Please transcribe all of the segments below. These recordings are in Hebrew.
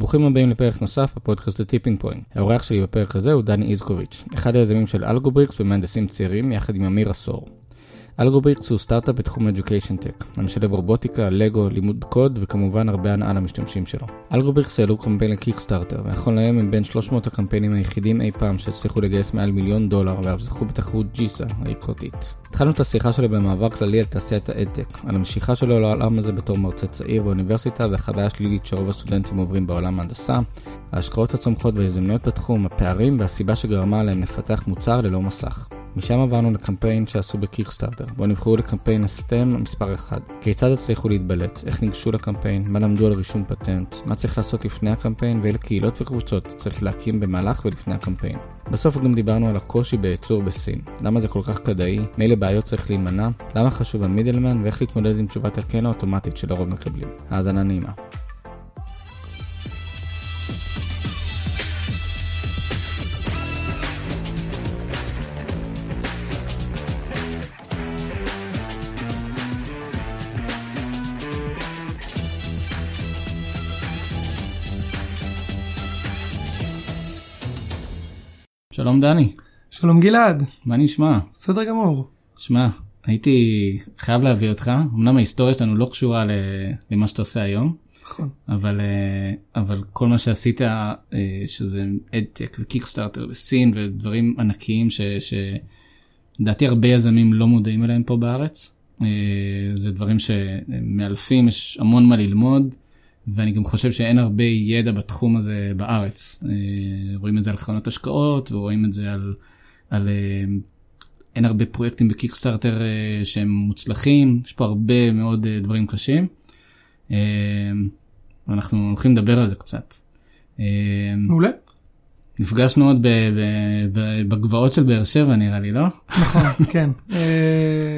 ברוכים הבאים לפרק נוסף בפודקאסט ל Tipping Point. האורח שלי בפרק הזה הוא דני איזקוביץ', אחד היזמים של אלגובריקס ומהנדסים צעירים יחד עם אמיר עשור. אלגובריקס הוא סטארט-אפ בתחום Education Tech, המשלב רובוטיקה, לגו, לימוד קוד וכמובן הרבה הנאה למשתמשים שלו. אלגובריקס העלו קמפיין לקיקסטארטר, ונכון להיום הם בין 300 הקמפיינים היחידים אי פעם שהצליחו לגייס מעל מיליון דולר ואף זכו בתחרות GESA היוקרתית. התחלנו את השיחה שלנו במעבר כללי על תעשיית ה EdTech, על המשיכה שלו לעולם הזה בתור מרצה צעיר באוניברסיטה והחוויה השלילית שרוב הסטודנטים עוברים בעולם ההנדסה, ההשקעות הצומחות וההזדמנויות בתחום, הפערים והסיבה שגרמה להם לפתח מוצר ללא מסך. משם עברנו לקמפיין שעשו בקיקסטארטר, בו נבחרו לקמפיין הסטם מספר 1. כיצד הצליחו להתבלט, איך ניגשו לקמפיין, מה למדו על רישום פטנט, מה צריך לעשות לפני הקמפיין? ואילו קהילות וקבוצות צריך להקים במהלך ולפני הקמפיין. בסוף גם דיברנו על הקושי בייצור בסין, למה זה כל כך כדאי, מאילו בעיות צריך להימנע, למה חשוב המידלמן ואיך להתמודד עם תשובת הכן האוטומטית שלרוב מקבלים. האזנה נעימה. שלום דני. שלום גלעד. מה נשמע? בסדר גמור. שמע, הייתי חייב להביא אותך, אמנם ההיסטוריה שלנו לא קשורה למה שאתה עושה היום. נכון. אבל, אה, אבל כל מה שעשית, אה, שזה אדטק וקיקסטארטר וסין ודברים ענקיים שלדעתי הרבה יזמים לא מודעים אליהם פה בארץ. אה, זה דברים שמאלפים, יש המון מה ללמוד. ואני גם חושב שאין הרבה ידע בתחום הזה בארץ. רואים את זה על חנות השקעות ורואים את זה על, על אין הרבה פרויקטים בקיקסטארטר שהם מוצלחים, יש פה הרבה מאוד דברים קשים. ואנחנו הולכים לדבר על זה קצת. מעולה. נפגשנו עוד בגבעות של באר שבע נראה לי, לא? נכון, כן.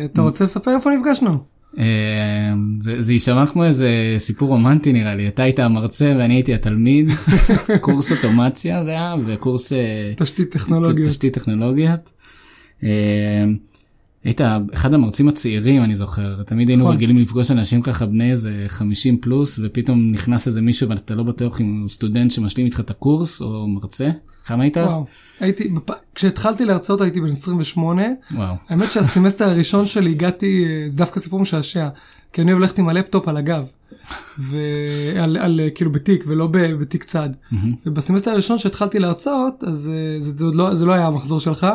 אתה רוצה לספר איפה נפגשנו? זה יישמע כמו איזה סיפור רומנטי נראה לי, אתה היית המרצה ואני הייתי התלמיד, קורס אוטומציה זה היה וקורס תשתית טכנולוגיות. תשתית טכנולוגיות. היית אחד המרצים הצעירים אני זוכר תמיד היינו נכון. רגילים לפגוש אנשים ככה בני איזה 50 פלוס ופתאום נכנס איזה מישהו ואתה לא בטוח אם הוא סטודנט שמשלים איתך את הקורס או מרצה. כמה היית אז? הייתי, כשהתחלתי להרצות הייתי בן 28. וואו. האמת שהסמסטר הראשון שלי הגעתי, זה דווקא סיפור משעשע. כי אני הולכת עם הלפטופ על הגב. ועל על, כאילו בתיק ולא ב- בתיק צד. ובסמסטר הראשון שהתחלתי להרצות אז אה, זה, זה, עוד לא, זה לא היה המחזור שלך.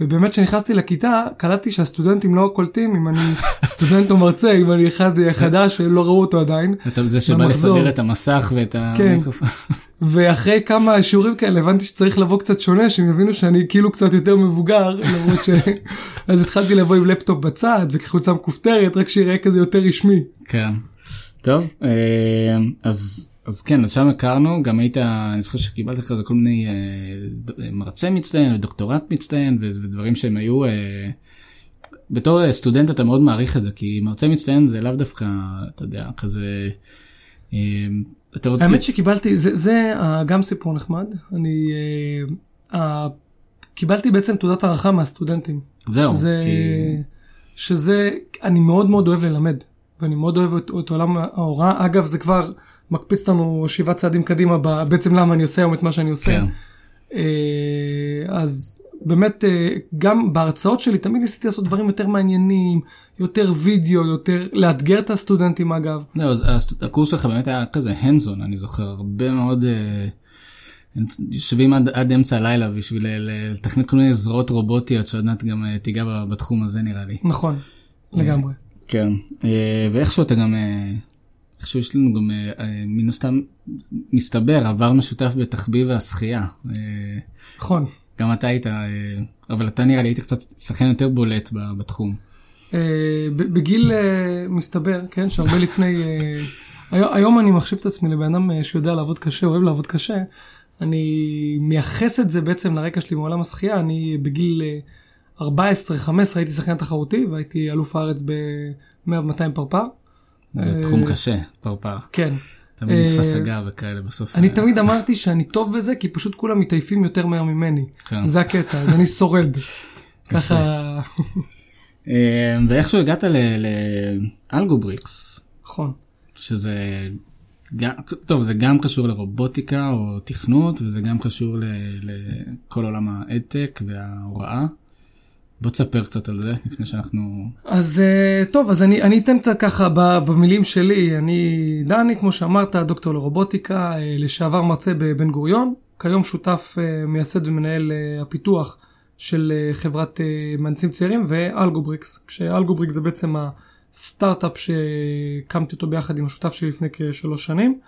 ובאמת כשנכנסתי לכיתה קלטתי שהסטודנטים לא קולטים אם אני סטודנט או מרצה אם אני אחד חדש ולא ראו אותו עדיין. אתה זה שבא. לסדר את המסך ואת כן. ואחרי כמה שיעורים כאלה הבנתי שצריך לבוא קצת שונה שהם יבינו שאני כאילו קצת יותר מבוגר למרות ש... אז התחלתי לבוא עם לפטופ בצד וחולצה מכופתרת רק שיראה כזה יותר רשמי. כן. טוב אה, אז אז כן אז שם הכרנו גם היית אני זוכר שקיבלת כזה כל מיני אה, ד- מרצה מצטיין ודוקטורט מצטיין ודברים שהם היו אה, בתור אה, סטודנט אתה מאוד מעריך את זה כי מרצה מצטיין זה לאו דווקא אתה יודע כזה. אתה עוד- האמת שקיבלתי זה, זה אה, גם סיפור נחמד אני אה, אה, קיבלתי בעצם תעודת הערכה מהסטודנטים. זהו שזה, כי- שזה אני מאוד מאוד אוהב ללמד ואני מאוד אוהב את, את עולם ההוראה אגב זה כבר מקפיץ לנו שבעה צעדים קדימה ב- בעצם למה אני עושה היום את מה שאני עושה. כן. אז באמת אה, גם בהרצאות שלי תמיד ניסיתי לעשות דברים יותר מעניינים יותר וידאו יותר לאתגר את הסטודנטים אגב. זהו, אז הס- הקורס שלך באמת היה כזה on אני זוכר הרבה מאוד אה, יושבים עד, עד אמצע הלילה בשביל ל- ל- לתכנת כל מיני זרועות רובוטיות שעוד מעט גם אה, תיגע בתחום הזה נראה לי. נכון לגמרי. כן. ואיכשהו אתה גם איכשהו יש לנו גם מן הסתם מסתבר עבר משותף בתחביב השחייה. נכון. גם אתה היית אה, אבל אתה נראה לי היית קצת שחקן יותר בולט בתחום. אה, בגיל אה, מסתבר כן שהרבה לפני היום, אני מחשיב את עצמי לבן אדם שיודע לעבוד קשה אוהב לעבוד קשה. אני מייחס את זה בעצם לרקע שלי מעולם השחייה אני בגיל אה, 14-15 הייתי שחקן תחרותי והייתי אלוף הארץ ב-100 ו-200 פרפר. זה תחום קשה פרפר. כן. תמיד אה, נתפס הגב וכאלה בסוף. אני אה, תמיד אמרתי שאני טוב בזה כי פשוט כולם מתעייפים יותר מהר ממני. כן. זה הקטע אז אני שורד. ככה אה, ואיכשהו הגעת לאלגובריקס, נכון. שזה גם, טוב, זה גם קשור לרובוטיקה או תכנות, וזה גם קשור לכל עולם ה EdTech וההוראה. בוא תספר קצת על זה לפני שאנחנו... אז אה, טוב, אז אני, אני אתן קצת ככה במילים שלי. אני דני, כמו שאמרת, דוקטור לרובוטיקה, אה, לשעבר מרצה בבן גוריון, כיום שותף אה, מייסד ומנהל הפיתוח של חברת מהנדסים צעירים ואלגובריקס, כשאלגובריקס זה בעצם הסטארט-אפ שהקמתי אותו ביחד עם השותף שלי לפני כשלוש שנים.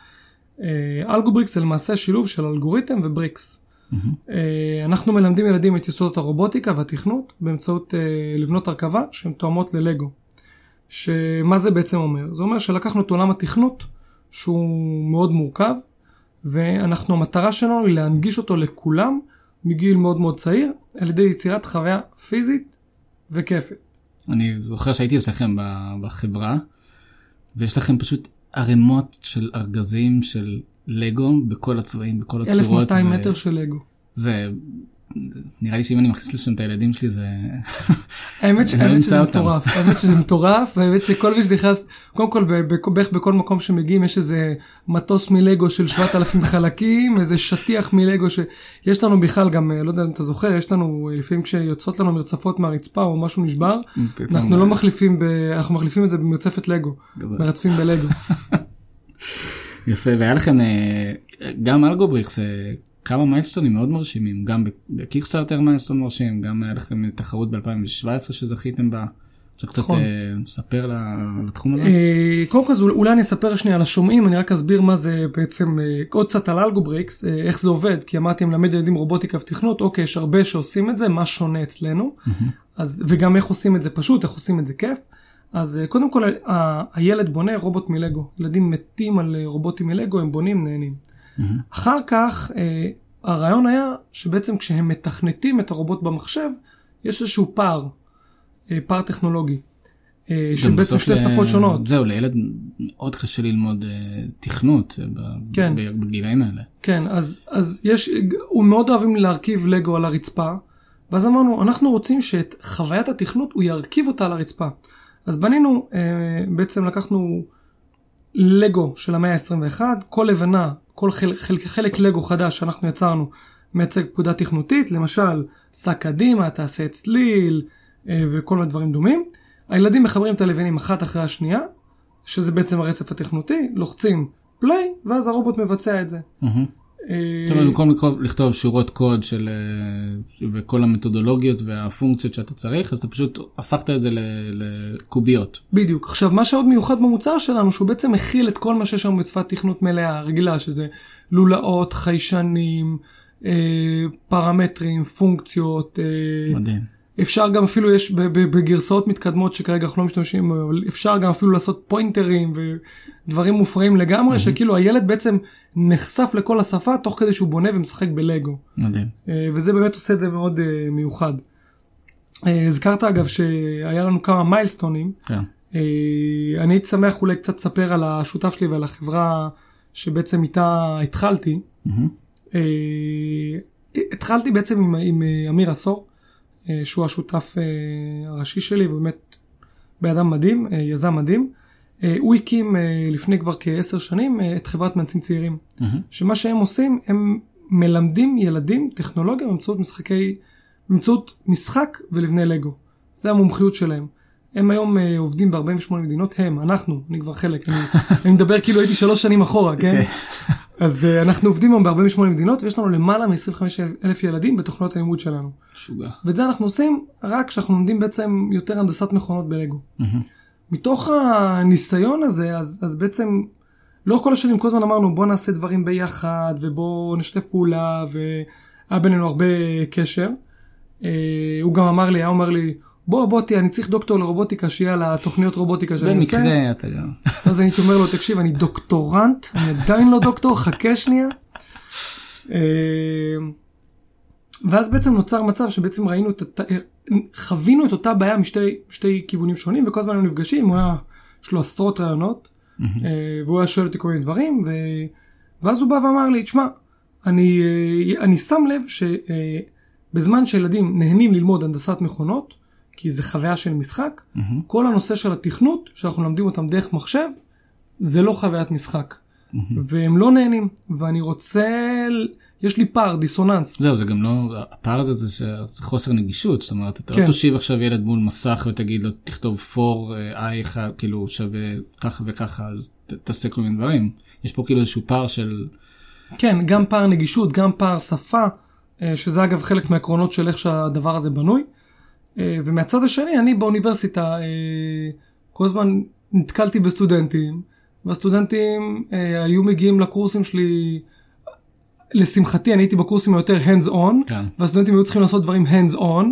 אלגובריקס זה למעשה שילוב של אלגוריתם ובריקס. Mm-hmm. אנחנו מלמדים ילדים את יסודות הרובוטיקה והתכנות באמצעות אה, לבנות הרכבה שהן תואמות ללגו. שמה זה בעצם אומר? זה אומר שלקחנו את עולם התכנות שהוא מאוד מורכב ואנחנו המטרה שלנו היא להנגיש אותו לכולם מגיל מאוד מאוד צעיר על ידי יצירת חוויה פיזית וכיפת. אני זוכר שהייתי אצלכם בחברה ויש לכם פשוט ערימות של ארגזים של לגו בכל הצבעים, בכל הצורות. 1200 ו... מטר של לגו. זה, נראה לי שאם אני מכניס לשם את הילדים שלי זה... האמת שזה מטורף, האמת שזה מטורף, האמת שכל מי שנכנס, קודם כל בערך בכל מקום שמגיעים יש איזה מטוס מלגו של 7,000 חלקים, איזה שטיח מלגו שיש לנו בכלל גם, לא יודע אם אתה זוכר, יש לנו לפעמים כשיוצאות לנו מרצפות מהרצפה או משהו נשבר, אנחנו לא מחליפים, אנחנו מחליפים את זה במרצפת לגו, מרצפים בלגו. יפה, והיה לכם אה, גם אלגובריקס, אה, כמה milestoneים מאוד מרשימים, גם בקיקסטארטר milestone מרשים, גם היה לכם תחרות ב-2017 שזכיתם בה. צריך קצת נכון. אה, לספר לתחום הזה? קודם כל אולי אני אספר שנייה לשומעים, אני רק אסביר מה זה בעצם, עוד קצת על אלגובריקס, איך זה עובד, כי אמרתי אנחנו נלמד ילדים רובוטיקה ותכנות, אוקיי, יש הרבה שעושים את זה, מה שונה אצלנו, אז, וגם איך עושים את זה פשוט, איך עושים את זה כיף. אז אה, קודם כל הילד בונה רובוט מלגו. ילדים מתים על אה, רובוטים מלגו, הם בונים, נהנים. Mm-hmm. אחר כך אה, הרעיון היה שבעצם כשהם מתכנתים את הרובוט במחשב, יש איזשהו פער, פער טכנולוגי. של בעצם שתי שפות שונות. זהו, לילד מאוד קשה ללמוד תכנות כן. בגילאים האלה. כן, אז, אז יש, הוא מאוד אוהבים להרכיב לגו על הרצפה, ואז אמרנו, אנחנו רוצים שאת חוויית התכנות הוא ירכיב אותה על הרצפה. אז בנינו, אה, בעצם לקחנו לגו של המאה ה-21, כל לבנה, כל חלק, חלק, חלק לגו חדש שאנחנו יצרנו מייצג פקודה תכנותית, למשל, סע קדימה, תעשה צליל אה, וכל מיני דברים דומים. הילדים מחברים את הלבנים אחת אחרי השנייה, שזה בעצם הרצף התכנותי, לוחצים פליי, ואז הרובוט מבצע את זה. Mm-hmm. זאת אומרת, במקום לכתוב שורות קוד של אה, וכל המתודולוגיות והפונקציות שאתה צריך, אז אתה פשוט הפכת את זה לקוביות. בדיוק. עכשיו, מה שעוד מיוחד במוצר שלנו, שהוא בעצם מכיל את כל מה שיש לנו בשפת תכנות מלאה, רגילה, שזה לולאות, חיישנים, אה, פרמטרים, פונקציות. אה, מדהים. אפשר גם אפילו, יש בגרסאות מתקדמות שכרגע אנחנו לא משתמשים, אפשר גם אפילו לעשות פוינטרים ודברים מופרעים לגמרי, mm-hmm. שכאילו הילד בעצם נחשף לכל השפה תוך כדי שהוא בונה ומשחק בלגו. מדהים. אה, וזה באמת עושה את זה מאוד uh, מיוחד. Uh, הזכרת אגב שהיה לנו כמה מיילסטונים. כן. אני הייתי שמח אולי קצת לספר על השותף שלי ועל החברה שבעצם איתה התחלתי. Mm-hmm. התחלתי בעצם עם, עם אמיר עשור. אה, שהוא השותף אה, הראשי שלי, ובאמת בן אדם מדהים, אה, יזם מדהים. הוא הקים לפני כבר כעשר שנים את חברת מהנדסים צעירים, mm-hmm. שמה שהם עושים, הם מלמדים ילדים טכנולוגיה באמצעות משחקי, באמצעות משחק ולבני לגו. זה המומחיות שלהם. הם היום עובדים ב-48 מדינות, הם, אנחנו, אני כבר חלק, אני, אני מדבר כאילו הייתי שלוש שנים אחורה, כן? Okay. אז אנחנו עובדים היום ב-48 מדינות ויש לנו למעלה מ-25 אלף ילדים בתוכניות הלימוד שלנו. שוגע. ואת זה אנחנו עושים רק כשאנחנו לומדים בעצם יותר הנדסת מכונות בלגו. מתוך הניסיון הזה, אז, אז בעצם לאורך כל השנים כל הזמן אמרנו בוא נעשה דברים ביחד ובוא נשתף פעולה והיה בינינו הרבה קשר. Uh, הוא גם אמר לי, היה אומר לי, בוא בוא תהיה, אני צריך דוקטור לרובוטיקה שיהיה על התוכניות רובוטיקה שאני עושה. במקרה אתה גם. אז הייתי אומר לו, תקשיב, אני דוקטורנט, אני עדיין לא דוקטור, חכה שנייה. אה, ואז בעצם נוצר מצב שבעצם ראינו את, חווינו את אותה בעיה משתי כיוונים שונים, וכל הזמן היינו נפגשים, הוא היה, יש לו עשרות רעיונות, אה, והוא היה שואל אותי כל מיני דברים, ו... ואז הוא בא ואמר לי, תשמע, אני, אה, אני שם לב שבזמן שילדים נהנים ללמוד הנדסת מכונות, כי זה חוויה של משחק. Mm-hmm. כל הנושא של התכנות, שאנחנו לומדים אותם דרך מחשב, זה לא חוויית משחק. והם לא נהנים, ואני רוצה, יש לי פער, דיסוננס. זהו, זה גם לא, הפער הזה זה, זה חוסר נגישות, זאת אומרת, אתה כן. לא תושיב עכשיו ילד מול מסך ותגיד לו, תכתוב for i אחד, כאילו שווה ככה וככה, אז ת, תעשה כל מיני דברים. יש פה כאילו איזשהו פער של, כן, גם פער נגישות, גם פער שפה, אה, שזה אגב חלק מהעקרונות של איך שהדבר הזה בנוי. אה, ומהצד השני, אני באוניברסיטה אה, כל הזמן נתקלתי בסטודנטים, והסטודנטים אה, היו מגיעים לקורסים שלי, לשמחתי אני הייתי בקורסים היותר hands on, כן. והסטודנטים היו צריכים לעשות דברים hands on,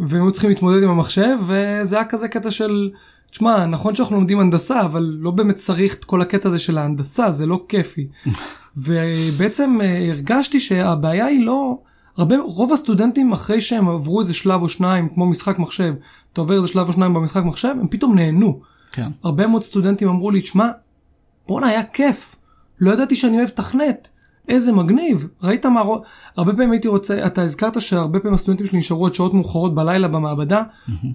והם היו צריכים להתמודד עם המחשב, וזה היה כזה קטע של, תשמע, נכון שאנחנו לומדים הנדסה, אבל לא באמת צריך את כל הקטע הזה של ההנדסה, זה לא כיפי. ובעצם אה, הרגשתי שהבעיה היא לא, הרבה, רוב הסטודנטים אחרי שהם עברו איזה שלב או שניים, כמו משחק מחשב, אתה עובר איזה שלב או שניים במשחק מחשב, הם פתאום נהנו. כן, הרבה מאוד סטודנטים אמרו לי, תשמע, בואנה, היה כיף. לא ידעתי שאני אוהב תכנת. איזה מגניב. ראית מה... הרבה פעמים הייתי רוצה, אתה הזכרת שהרבה פעמים הסטודנטים שלי נשארו עד שעות מאוחרות בלילה במעבדה.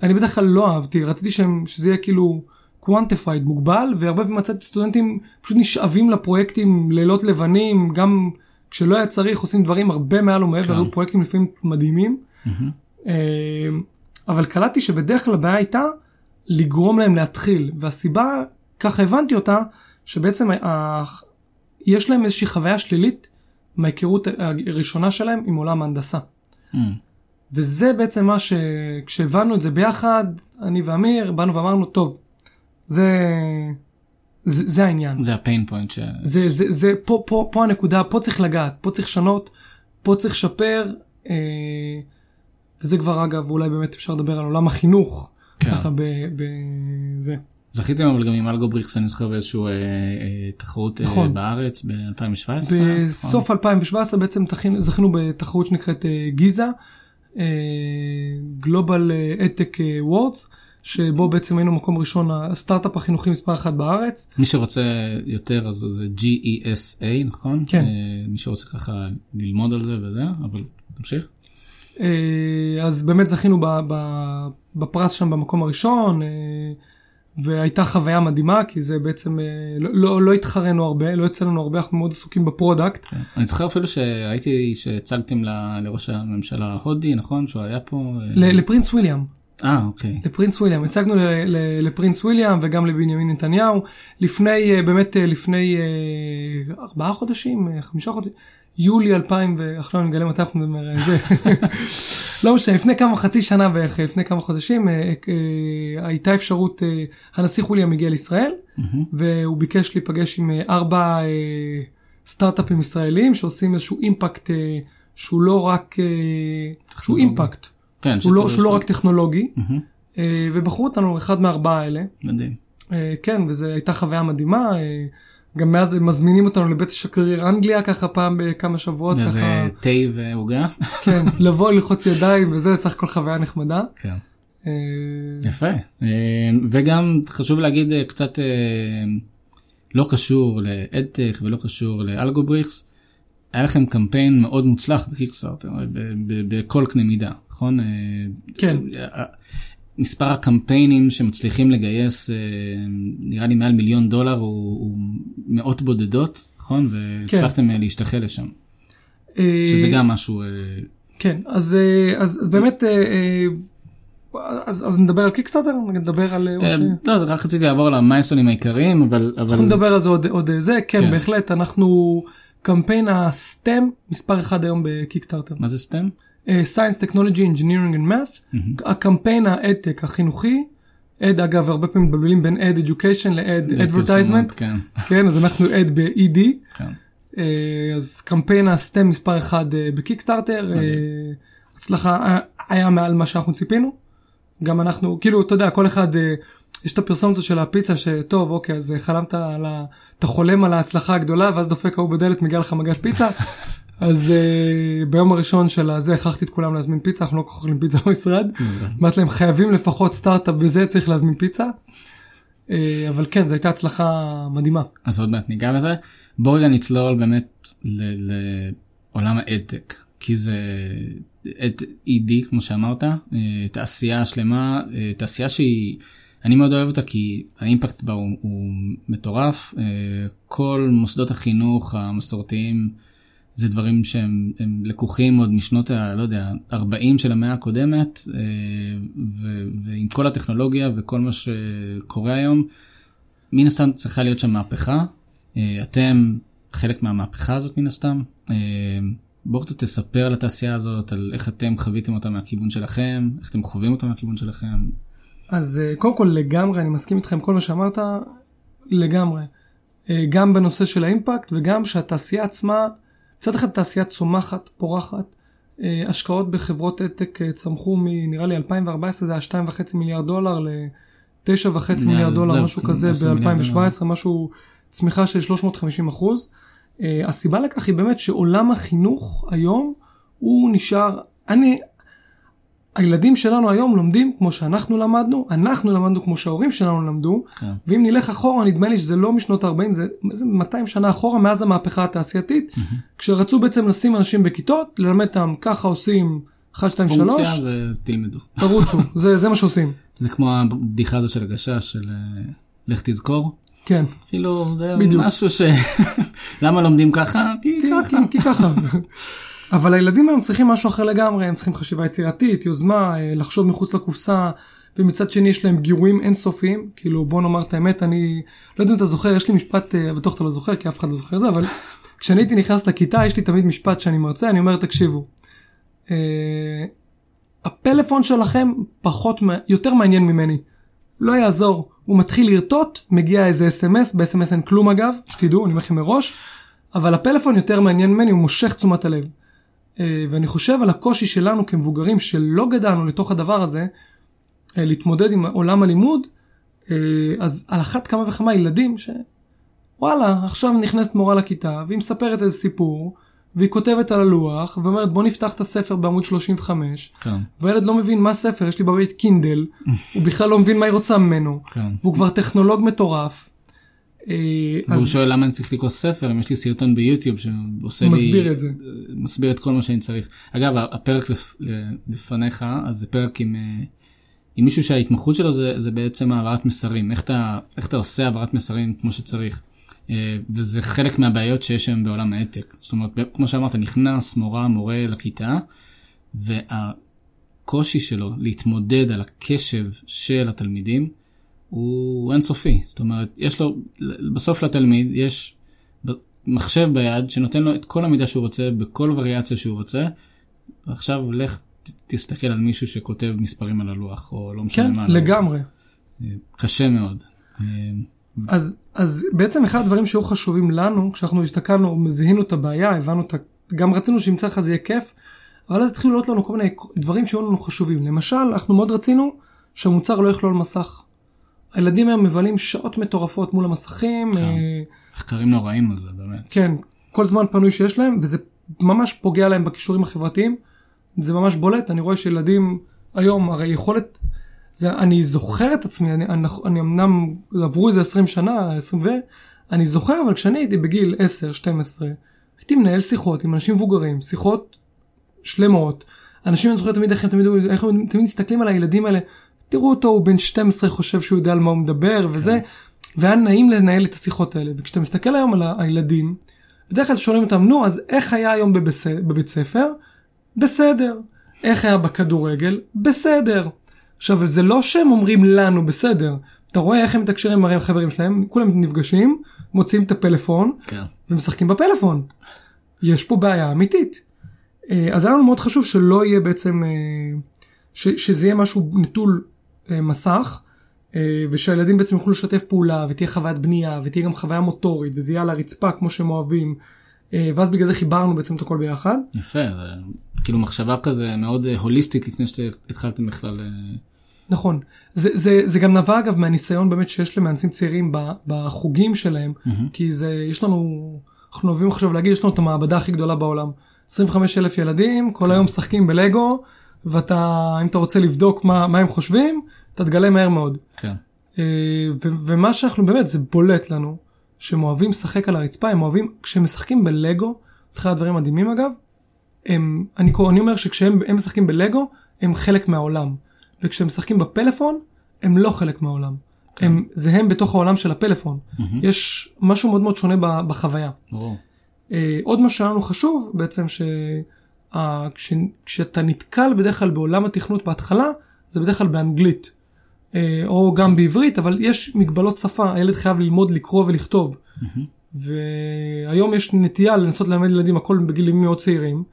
אני בדרך כלל לא אהבתי, רציתי שהם, שזה יהיה כאילו quantified, מוגבל, והרבה פעמים מצאתי סטודנטים פשוט נשאבים לפרויקטים לילות לבנים, גם כשלא היה צריך, עושים דברים הרבה מעל ומעבר, כן. היו פרויקטים לפעמים מדהימים. אה, אבל קלטתי שבדרך כלל הבעיה הייתה לגרום להם להתחיל, והסיבה, ככה הבנתי אותה, שבעצם יש להם איזושהי חוויה שלילית מההיכרות הראשונה שלהם עם עולם ההנדסה. Mm. וזה בעצם מה ש... כשהבנו את זה ביחד, אני ואמיר, באנו ואמרנו, טוב, זה, זה, זה העניין. זה ה pain point ש... זה, זה, זה, פה, פה, פה הנקודה, פה צריך לגעת, פה צריך לשנות, פה צריך לשפר, אה, וזה כבר אגב, אולי באמת אפשר לדבר על עולם החינוך, כן. ככה בזה. זכיתם אבל גם עם אלגובריקס, אני זוכר באיזשהו אה, אה, תחרות אה, נכון. בארץ ב-2017. בסוף 2017 בעצם תכין- זכינו בתחרות שנקראת אה, GESA, Global EdTech Awards, שבו בעצם היינו מקום ראשון, הסטארט-אפ החינוכי מספר אחת בארץ. מי שרוצה יותר אז זה GESA, נכון? כן. אה, מי שרוצה ככה ללמוד על זה וזה, אבל תמשיך. אה, אז באמת זכינו ב- ב- בפרס שם במקום הראשון, אה, והייתה חוויה מדהימה, כי זה בעצם, אה, לא- לא לא התחרנו הרבה, לא יצא לנו הרבה, אנחנו מאוד עסוקים ב product. כן. אני זוכר אפילו שהייתי, שהצגתם ל- לראש הממשלה ההודי, נכון? שהוא היה פה. אה, ל- ל Prince William. אה, אוקיי. ל Prince William, הצגנו ל- ל- ל Prince William וגם לבנימין נתניהו, לפני, אה, באמת לפני ארבעה חודשים, חמישה חודשים, יולי 2000, ועכשיו אני מגלה מתי אנחנו מדברים על זה, לא משנה, לפני כמה, חצי שנה בערך, לפני כמה חודשים, אה, אה, הייתה אפשרות, אה, הנסיך וויליאם הגיע לישראל, והוא ביקש להיפגש עם ארבע סטארט-אפים ישראלים שעושים איזשהו אימפקט שהוא לא רק, שהוא. אימפקט. כן, שהוא לא, שהוא לא רק טכנולוגי, ובחרו אותנו אחד מהארבעה האלה. מדהים. כן, וזו הייתה חוויה מדהימה. גם מאז הם מזמינים אותנו לבית השגריר אנגליה ככה פעם בכמה שבועות, איזה תה ועוגה. כן, לבוא ללחוץ ידיים וזה סך הכל חוויה נחמדה. כן. אה, יפה. אה, וגם חשוב להגיד אה, קצת לא קשור ל EdTech ולא קשור לאלגובריקס. היה לכם קמפיין מאוד מוצלח בקיקסטארטר ב- ב- בכל קנה מידה, נכון? כן. מספר הקמפיינים שמצליחים לגייס אה, נראה לי מעל מיליון דולר הוא, הוא מאות בודדות, נכון? והצלחתם אה, להשתחל לשם. אה, שזה גם משהו... כן, אז, אז, אז באמת, אז, אז נדבר על קיקסטארטר? נדבר על... ש... לא, רק רציתי לעבור למיינסטונים העיקריים, אבל... אבל... אנחנו נדבר על זה עוד, עוד זה, כן, כן. בהחלט, אנחנו קמפיין הסטם מספר אחד היום בקיקסטארטר. מה זה סטם? אה, Science, Technology, Engineering and Math, הקמפיין האדטק החינוכי, אד אגב הרבה פעמים מתבלבלים בין אד education לאד advertisement, כן, כן אז אנחנו אד ב-ED, כן. אה, אז קמפיין הסטם מספר אחד אה, בקיקסטארטר, הצלחה היה מעל מה שאנחנו ציפינו, גם אנחנו כאילו אתה יודע כל אחד יש את הפרסומת של הפיצה שטוב אוקיי אז חלמת על ה... אתה חולם על ההצלחה הגדולה ואז דופק ההוא בדלת מגיע לך מגש פיצה. אז uh, ביום הראשון של הזה הכרחתי את כולם להזמין פיצה אנחנו לא כל כך אוכלים פיצה במשרד. אמרתי להם חייבים לפחות סטארט-אפ בזה צריך להזמין פיצה. Uh, אבל כן זו הייתה הצלחה מדהימה. אז עוד מעט ניגע בזה. בוא רגע נצלול באמת לעולם האדטק, כי זה אד ED כמו שאמרת, אה, תעשייה שלמה, תעשייה שהיא, אני מאוד אוהב אותה כי האימפקט בה הוא, הוא מטורף. כל מוסדות החינוך המסורתיים זה דברים שהם לקוחים עוד משנות ה... לא יודע, 40 של המאה הקודמת, אה, ו, ועם כל הטכנולוגיה וכל מה שקורה היום, מן הסתם צריכה להיות שם מהפכה. אה, אתם חלק מהמהפכה הזאת מן הסתם. בואו קצת תספר על התעשייה הזאת, על איך אתם חוויתם אותה מהכיוון שלכם, איך אתם חווים אותה מהכיוון שלכם. אז אה, קודם כל לגמרי, אני מסכים איתך עם כל מה שאמרת, לגמרי. אה, גם בנושא של האימפקט וגם שהתעשייה עצמה, מצד אחד תעשייה צומחת, פורחת. אה, השקעות בחברות עתק צמחו מנראה לי 2014 זה היה 2.5 מיליארד דולר ל-9.5 מיליארד דולר, משהו כזה ב-2017, משהו צמיחה של 350 אחוז. הסיבה לכך היא באמת שעולם החינוך היום הוא נשאר, אני, הילדים שלנו היום לומדים כמו שאנחנו למדנו, אנחנו למדנו כמו שההורים שלנו למדו, כן. ואם נלך אחורה נדמה לי שזה לא משנות ה-40, זה, זה 200 שנה אחורה מאז המהפכה התעשייתית, mm-hmm. כשרצו בעצם לשים אנשים בכיתות, ללמד אותם ככה עושים 1, 2, 3. פונקציה ותלמדו. תרוצו, זה, זה מה שעושים. זה כמו הבדיחה הזו של הגשש של אה, לך תזכור. כן. כאילו זה בדיוק. משהו ש... למה לומדים ככה? כי ככה. כי ככה. אבל הילדים היום צריכים משהו אחר לגמרי, הם צריכים חשיבה יצירתית, יוזמה, אה, לחשוב מחוץ לקופסה, ומצד שני יש להם גירויים אינסופיים, כאילו בוא נאמר את האמת, אני לא יודע אם אתה זוכר, יש לי משפט, אה, בטוח אתה לא זוכר, כי אף אחד לא זוכר את זה, אבל כשאני הייתי נכנס לכיתה, יש לי תמיד משפט שאני מרצה, אני אומר, תקשיבו, אה, הפלאפון שלכם פחות, יותר מעניין ממני, לא יעזור, הוא מתחיל לרטוט, מגיע איזה אס.אם.אס, ב-אס.אם.אס אין כלום אגב, שתדעו, אני אומר לכם מראש, אבל הפלאפון יותר מעניין ממני, הוא מושך תשומת הלב. אה, ואני חושב על הקושי שלנו כמבוגרים שלא גדלנו לתוך הדבר הזה, אה, להתמודד עם עולם הלימוד, אה, אז על אחת כמה וכמה ילדים שוואלה, עכשיו נכנסת מורה לכיתה, והיא מספרת איזה סיפור, והיא כותבת על הלוח, ואומרת בוא נפתח את הספר בעמוד 35, כן. והילד לא מבין מה ספר, יש לי בבית קינדל, הוא בכלל לא מבין מה היא רוצה ממנו, כן. והוא כבר טכנולוג מטורף, והוא אז... שואל למה אני צריך לקרוא ספר אם יש לי סרטון ביוטיוב שעושה לי... מסביר את זה. מסביר את כל מה שאני צריך. אגב, הפרק לפ... לפניך, אז זה פרק עם, אה, עם מישהו שההתמחות שלו זה, זה בעצם העברת מסרים. איך אתה, איך אתה עושה העברת מסרים כמו שצריך. אה, וזה חלק מהבעיות שיש היום בעולם העתק. זאת אומרת, כמו שאמרת, נכנס מורה, מורה לכיתה, והקושי שלו להתמודד על הקשב של התלמידים, הוא אינסופי. זאת אומרת, יש לו, בסוף לתלמיד יש מחשב ביד שנותן לו את כל המידע שהוא רוצה, בכל וריאציה שהוא רוצה, ועכשיו לך תסתכל על מישהו שכותב מספרים על הלוח, או לא משנה כן, מה. כן, לגמרי. אה, קשה מאוד. אה, אז, אז בעצם אחד הדברים שהיו חשובים לנו, כשאנחנו הסתכלנו, מזיהינו את הבעיה, הבנו את ה... גם רצינו שימצא לך זה יהיה כיף, אבל אז התחילו לעלות לנו כל מיני דברים שהיו לנו חשובים. למשל, אנחנו מאוד רצינו שהמוצר לא יכלול מסך. הילדים היום מבלים שעות מטורפות מול המסכים. כן. אה, מחקרים נוראים על זה באמת. כן, כל זמן פנוי שיש להם וזה ממש פוגע להם בכישורים החברתיים. זה ממש בולט, אני רואה שילדים היום, הרי יכולת, זה, אני זוכר את עצמי, אני, אני, אני אמנם עברו איזה 20 שנה, 20 ו... אני זוכר, אבל כשאני הייתי בגיל 10-12, הייתי מנהל שיחות עם אנשים מבוגרים, שיחות שלמות. אנשים, אני זוכר תמיד איך הם תמיד, איך הם תמיד מסתכלים על הילדים האלה, תראו אותו, הוא בן 12 חושב שהוא יודע על מה הוא מדבר וזה, כן. והיה נעים לנהל את השיחות האלה. וכשאתה מסתכל היום על הילדים, בדרך כלל שואלים אותם, נו, אז איך היה היום בבס... בבית ספר? בסדר. איך היה בכדורגל? בסדר. עכשיו, זה לא שהם אומרים לנו בסדר. אתה רואה איך הם מתקשרים עם החברים שלהם, כולם נפגשים, מוציאים את הפלאפון, כן. ומשחקים בפלאפון. יש פה בעיה אמיתית. אה, אז היה לנו מאוד חשוב שלא יהיה בעצם, אה, ש, שזה יהיה משהו נטול מסך, אה, ושהילדים בעצם יוכלו לשתף פעולה, ותהיה חוויית בנייה, ותהיה גם חוויה מוטורית, וזה יהיה על הרצפה כמו שהם אוהבים, אה, ואז בגלל זה חיברנו בעצם את הכל ביחד. יפה, כאילו מחשבה כזה מאוד הוליסטית לפני שהתחלתם בכלל. נכון, זה, זה, זה גם נבע אגב מהניסיון באמת שיש למהנדסים צעירים בחוגים שלהם, mm-hmm. כי זה, יש לנו, אנחנו אוהבים עכשיו להגיד, יש לנו את המעבדה הכי גדולה בעולם. 25 אלף ילדים, כל היום משחקים בלגו, ואתה, אם אתה רוצה לבדוק מה, מה הם חושבים, אתה תגלה מהר מאוד. כן. אה, ו- ומה שאנחנו באמת, זה בולט לנו, שהם אוהבים לשחק על הרצפה, הם אוהבים, כשהם משחקים בלגו, זה אחד הדברים מדהימים אגב, הם, אני, אני אומר שכשהם משחקים בלגו, הם חלק מהעולם. וכשהם משחקים בפלאפון, הם לא חלק מהעולם. כן. הם, זה הם בתוך העולם של הפלאפון. יש משהו מאוד מאוד שונה ב- בחוויה. ברור. אה, עוד מה שלנו חשוב בעצם שכשאתה נתקל בדרך כלל בעולם התכנות בהתחלה, זה בדרך כלל באנגלית. אה, או גם בעברית, אבל יש מגבלות שפה, הילד חייב ללמוד לקרוא ולכתוב. והיום יש נטייה לנסות ללמד ילדים הכל בגילים מאוד צעירים,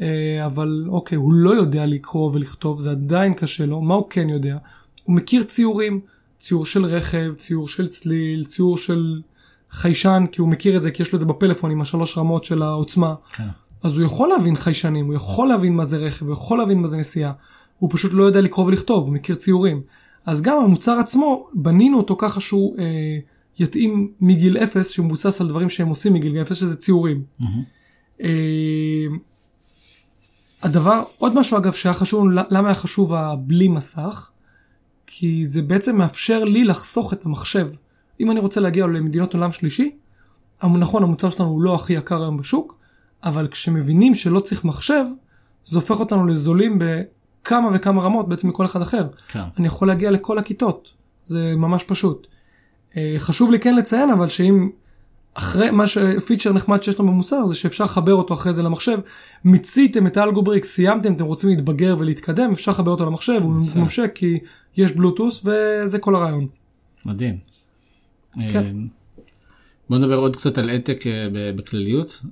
אה, אבל אוקיי, הוא לא יודע לקרוא ולכתוב, זה עדיין קשה לו, מה הוא כן יודע? הוא מכיר ציורים, ציור של רכב, ציור של צליל, ציור של חיישן, כי הוא מכיר את זה, כי יש לו את זה בפלאפון עם השלוש רמות של העוצמה. כן. אז הוא יכול להבין חיישנים, הוא יכול להבין מה זה רכב, הוא יכול להבין מה זה נסיעה. הוא פשוט לא יודע לקרוא ולכתוב, הוא מכיר ציורים. אז גם המוצר עצמו, בנינו אותו ככה שהוא אה, יתאים מגיל אפס, שהוא מבוסס על דברים שהם עושים מגיל אפס, שזה ציורים. אה, הדבר, עוד משהו אגב שהיה חשוב, למה היה חשוב הבלי מסך? כי זה בעצם מאפשר לי לחסוך את המחשב. אם אני רוצה להגיע למדינות עולם שלישי, נכון המוצר שלנו הוא לא הכי יקר היום בשוק, אבל כשמבינים שלא צריך מחשב, זה הופך אותנו לזולים בכמה וכמה רמות בעצם מכל אחד אחר. כן. אני יכול להגיע לכל הכיתות, זה ממש פשוט. אה, חשוב לי כן לציין אבל שאם אחרי מה שפיצ'ר נחמד שיש לנו במוצר זה שאפשר לחבר אותו אחרי זה למחשב. מיציתם את האלגובריק, סיימתם, אתם רוצים להתבגר ולהתקדם, אפשר לחבר אותו למחשב, הוא יפה. מממשק כי יש בלוטוס וזה כל הרעיון. מדהים. כן. אה, בוא נדבר עוד קצת על אתק אה, בכלליות,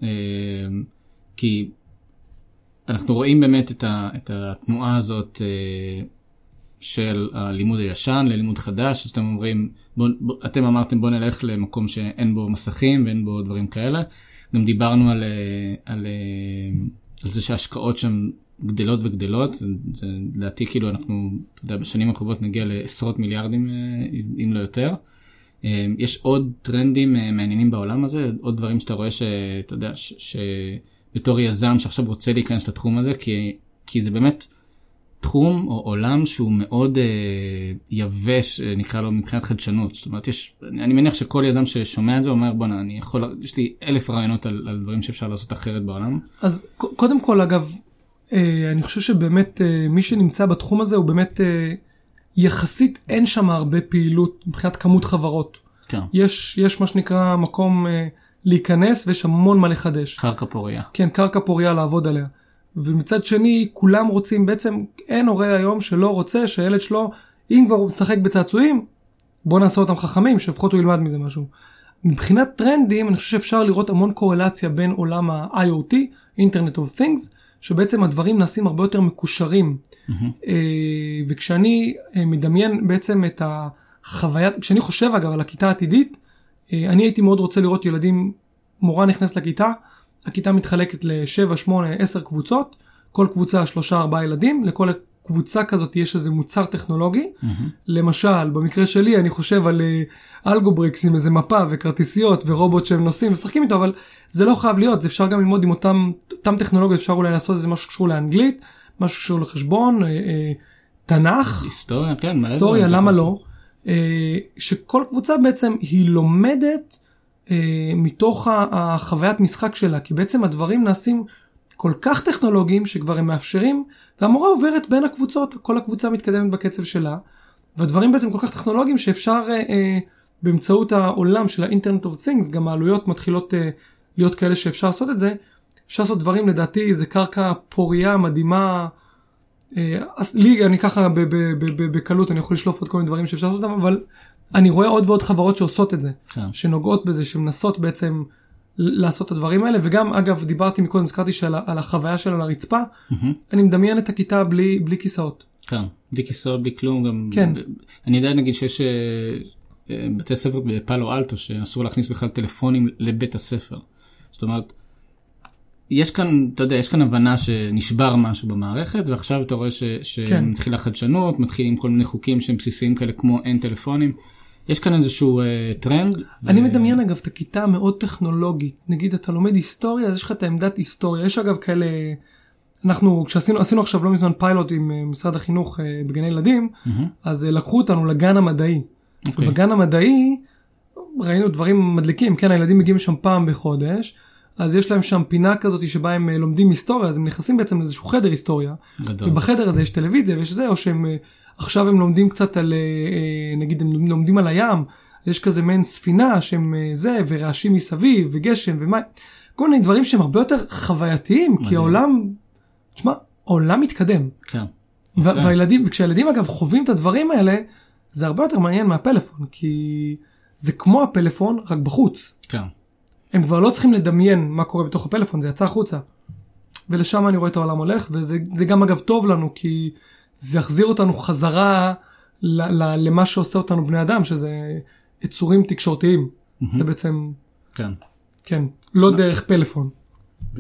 כי אנחנו רואים באמת את, ה, את התנועה הזאת אה, של הלימוד הישן ללימוד חדש, אז אתם אומרים, בוא, אתם אמרתם בוא נלך למקום שאין בו מסכים ואין בו דברים כאלה. גם דיברנו על, אה, על, אה, על זה שההשקעות שם גדלות וגדלות, זה לדעתי כאילו אנחנו, אתה יודע, בשנים הקרובות נגיע לעשרות מיליארדים, אם לא יותר. יש עוד טרנדים מעניינים בעולם הזה, עוד דברים שאתה רואה שאתה יודע, ש- שבתור יזם שעכשיו רוצה להיכנס לתחום הזה, כי, כי זה באמת תחום או עולם שהוא מאוד אה, יבש, אה, נקרא לו מבחינת חדשנות. זאת אומרת, יש, אני אני מניח שכל יזם ששומע את זה אומר, בואנה, אני יכול, יש לי אלף רעיונות על, על דברים שאפשר לעשות אחרת בעולם. אז קודם כל אגב, אה, אני חושב שבאמת אה, מי שנמצא בתחום הזה הוא באמת אה, יחסית אין שם הרבה פעילות מבחינת כמות חברות. כן. יש, יש מה שנקרא מקום אה, להיכנס ויש המון מה לחדש. קרקע פוריה. כן, קרקע פוריה לעבוד עליה. ומצד שני, כולם רוצים, בעצם אין הורה היום שלא רוצה שהילד שלו, אם כבר הוא משחק בצעצועים, בוא נעשה אותם חכמים, שלפחות הוא ילמד מזה משהו. מבחינת טרנדים, אני חושב שאפשר לראות המון קורלציה בין עולם ה-IoT, Internet of Things, שבעצם הדברים נעשים הרבה יותר מקושרים. אה, וכשאני אה, מדמיין בעצם את החוויה, כשאני חושב אגב על הכיתה העתידית, אני הייתי מאוד רוצה לראות ילדים, מורה נכנסת לכיתה, הכיתה מתחלקת ל-7, 8, 10 קבוצות, כל קבוצה 3-4 ילדים, לכל קבוצה כזאת יש איזה מוצר טכנולוגי. למשל, במקרה שלי אני חושב על אה, אלגובריקס עם איזה מפה וכרטיסיות ורובוט שהם נוסעים ומשחקים איתו, אבל זה לא חייב להיות, זה אפשר גם ללמוד עם אותם, אותם טכנולוגיות, אפשר אולי לעשות איזה משהו שקשור לאנגלית, משהו שקשור לחשבון, אה, אה, תנ"ך. היסטוריה, כן, היסטוריה, למה שאתה לא? אה, שכל קבוצה בעצם היא לומדת אה, מתוך החוויית משחק שלה, כי בעצם הדברים נעשים כל כך טכנולוגיים שכבר הם מאפשרים, והמורה עוברת בין הקבוצות, כל הקבוצה מתקדמת בקצב שלה, והדברים בעצם כל כך טכנולוגיים שאפשר אה, באמצעות העולם של ה-Internet of Things, גם העלויות מתחילות להיות כאלה שאפשר לעשות את זה, אפשר לעשות דברים לדעתי זה קרקע פוריה מדהימה. אה, אז לי אני ככה בקלות אני יכול לשלוף עוד כל מיני דברים שאפשר לעשות אותם אבל אני רואה עוד ועוד חברות שעושות את זה כן. שנוגעות בזה שמנסות בעצם לעשות את הדברים האלה וגם אגב דיברתי מקודם הזכרתי שעל על החוויה שלה לרצפה אני מדמיין את הכיתה בלי בלי כיסאות כן, בלי כיסאות, בלי כלום, גם... כן. ב- אני יודע נגיד שיש אה, אה, בתי ספר בפאלו אלטו שאסור להכניס בכלל טלפונים לבית הספר. זאת אומרת, יש כאן, אתה יודע, יש כאן הבנה שנשבר משהו במערכת, ועכשיו אתה רואה ש- כן. שמתחילה חדשנות, מתחילים כל מיני חוקים שהם בסיסיים כאלה כמו אין טלפונים. יש כאן איזשהו אה, טרנד. אני ו- מדמיין אגב את הכיתה המאוד טכנולוגית נגיד אתה לומד היסטוריה אז יש לך את העמדת היסטוריה יש אגב כאלה אנחנו כשעשינו עשינו עכשיו לא מזמן פיילוט עם אה, משרד החינוך אה, בגני ילדים אז אה, לקחו אותנו לגן המדעי. אוקיי. בגן המדעי ראינו דברים מדליקים כן הילדים מגיעים שם פעם בחודש אז יש להם שם פינה כזאת שבה הם אה, לומדים היסטוריה אז הם נכנסים בעצם לאיזשהו חדר היסטוריה גדול. ובחדר הזה יש טלוויזיה ויש זה או שהם אה, עכשיו הם לומדים קצת על, אה, נגיד הם לומדים על הים, יש כזה מעין ספינה שהם זה, ורעשים מסביב, וגשם ומים, כל מיני דברים שהם הרבה יותר חווייתיים, מדהים. כי העולם, תשמע, העולם מתקדם. כן. והילדים, וכשהילדים אגב חווים את הדברים האלה, זה הרבה יותר מעניין מהפלאפון, כי זה כמו הפלאפון, רק בחוץ. כן. הם כבר לא צריכים לדמיין מה קורה בתוך הפלאפון, זה יצא החוצה. ולשם אני רואה את העולם הולך, וזה גם אגב טוב לנו, כי זה יחזיר אותנו חזרה ל, ל, למה שעושה אותנו בני אדם, שזה יצורים תקשורתיים. Mm-hmm. זה בעצם... כן. כן, לא. דרך פלאפון.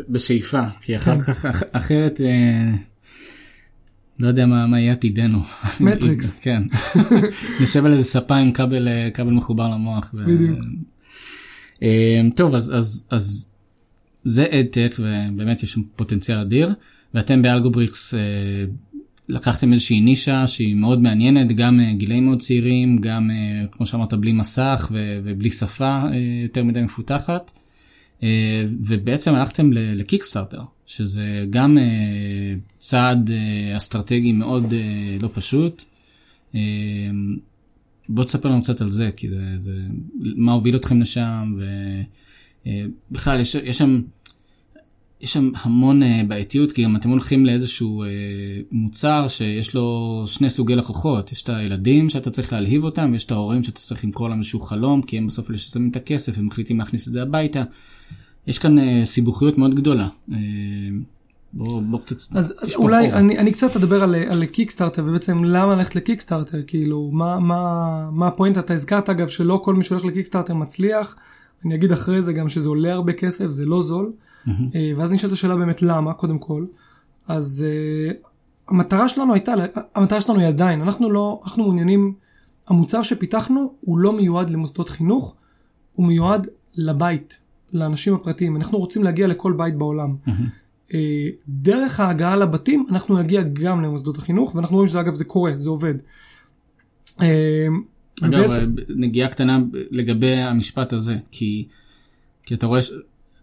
בשאיפה, כי אחר כן. כך, אחרת... אה... לא יודע מה, מה יהיה עתידנו. מטריקס. כן. נשב על איזה ספה עם כבל, אה, כבל מחובר למוח. בדיוק. אה, טוב, אז, אז, אז זה EdTech ובאמת יש שם פוטנציאל אדיר, ואתם באלגובריקס אה, לקחתם איזושהי נישה שהיא מאוד מעניינת, גם גילאים מאוד צעירים, גם כמו שאמרת בלי מסך ובלי שפה יותר מדי מפותחת, ובעצם הלכתם לקיקסטארטר. שזה גם צעד אסטרטגי מאוד לא פשוט. בוא תספר לנו קצת על זה, כי זה, זה מה הוביל אתכם לשם, ובכלל uh, יש, יש שם, יש שם המון uh, בעייתיות, כי גם אתם הולכים לאיזשהו uh, מוצר שיש לו שני סוגי לקוחות, יש את הילדים שאתה צריך להלהיב אותם, ויש את ההורים שאתה צריך למכור להם איזשהו חלום, כי הם בסוף אלה ששמים את הכסף ומחליטים להכניס את זה הביתה. יש כאן סיבוכיות מאוד גדולה. בוא, בוא קצת אז, אז אולי אני, אני קצת אדבר על, על קיקסטארטר ובעצם למה ללכת לקיקסטארטר? כאילו מה מה מה הפואנט אתה הזכרת אגב שלא כל מי שהולך לקיקסטארטר מצליח. אני אגיד אחרי זה גם שזה עולה הרבה כסף זה לא זול. mm-hmm. ואז נשאלת השאלה באמת למה קודם כל. אז uh, המטרה שלנו הייתה המטרה שלנו היא עדיין אנחנו לא אנחנו מעוניינים המוצר שפיתחנו הוא לא מיועד למוסדות חינוך הוא מיועד לבית לאנשים הפרטיים, אנחנו רוצים להגיע לכל בית בעולם. Mm-hmm. דרך ההגעה לבתים אנחנו נגיע גם למוסדות החינוך ואנחנו רואים שזה אגב זה קורה, זה עובד. אה, אגב, ובעצם... נגיעה קטנה לגבי המשפט הזה, כי, כי אתה רואה,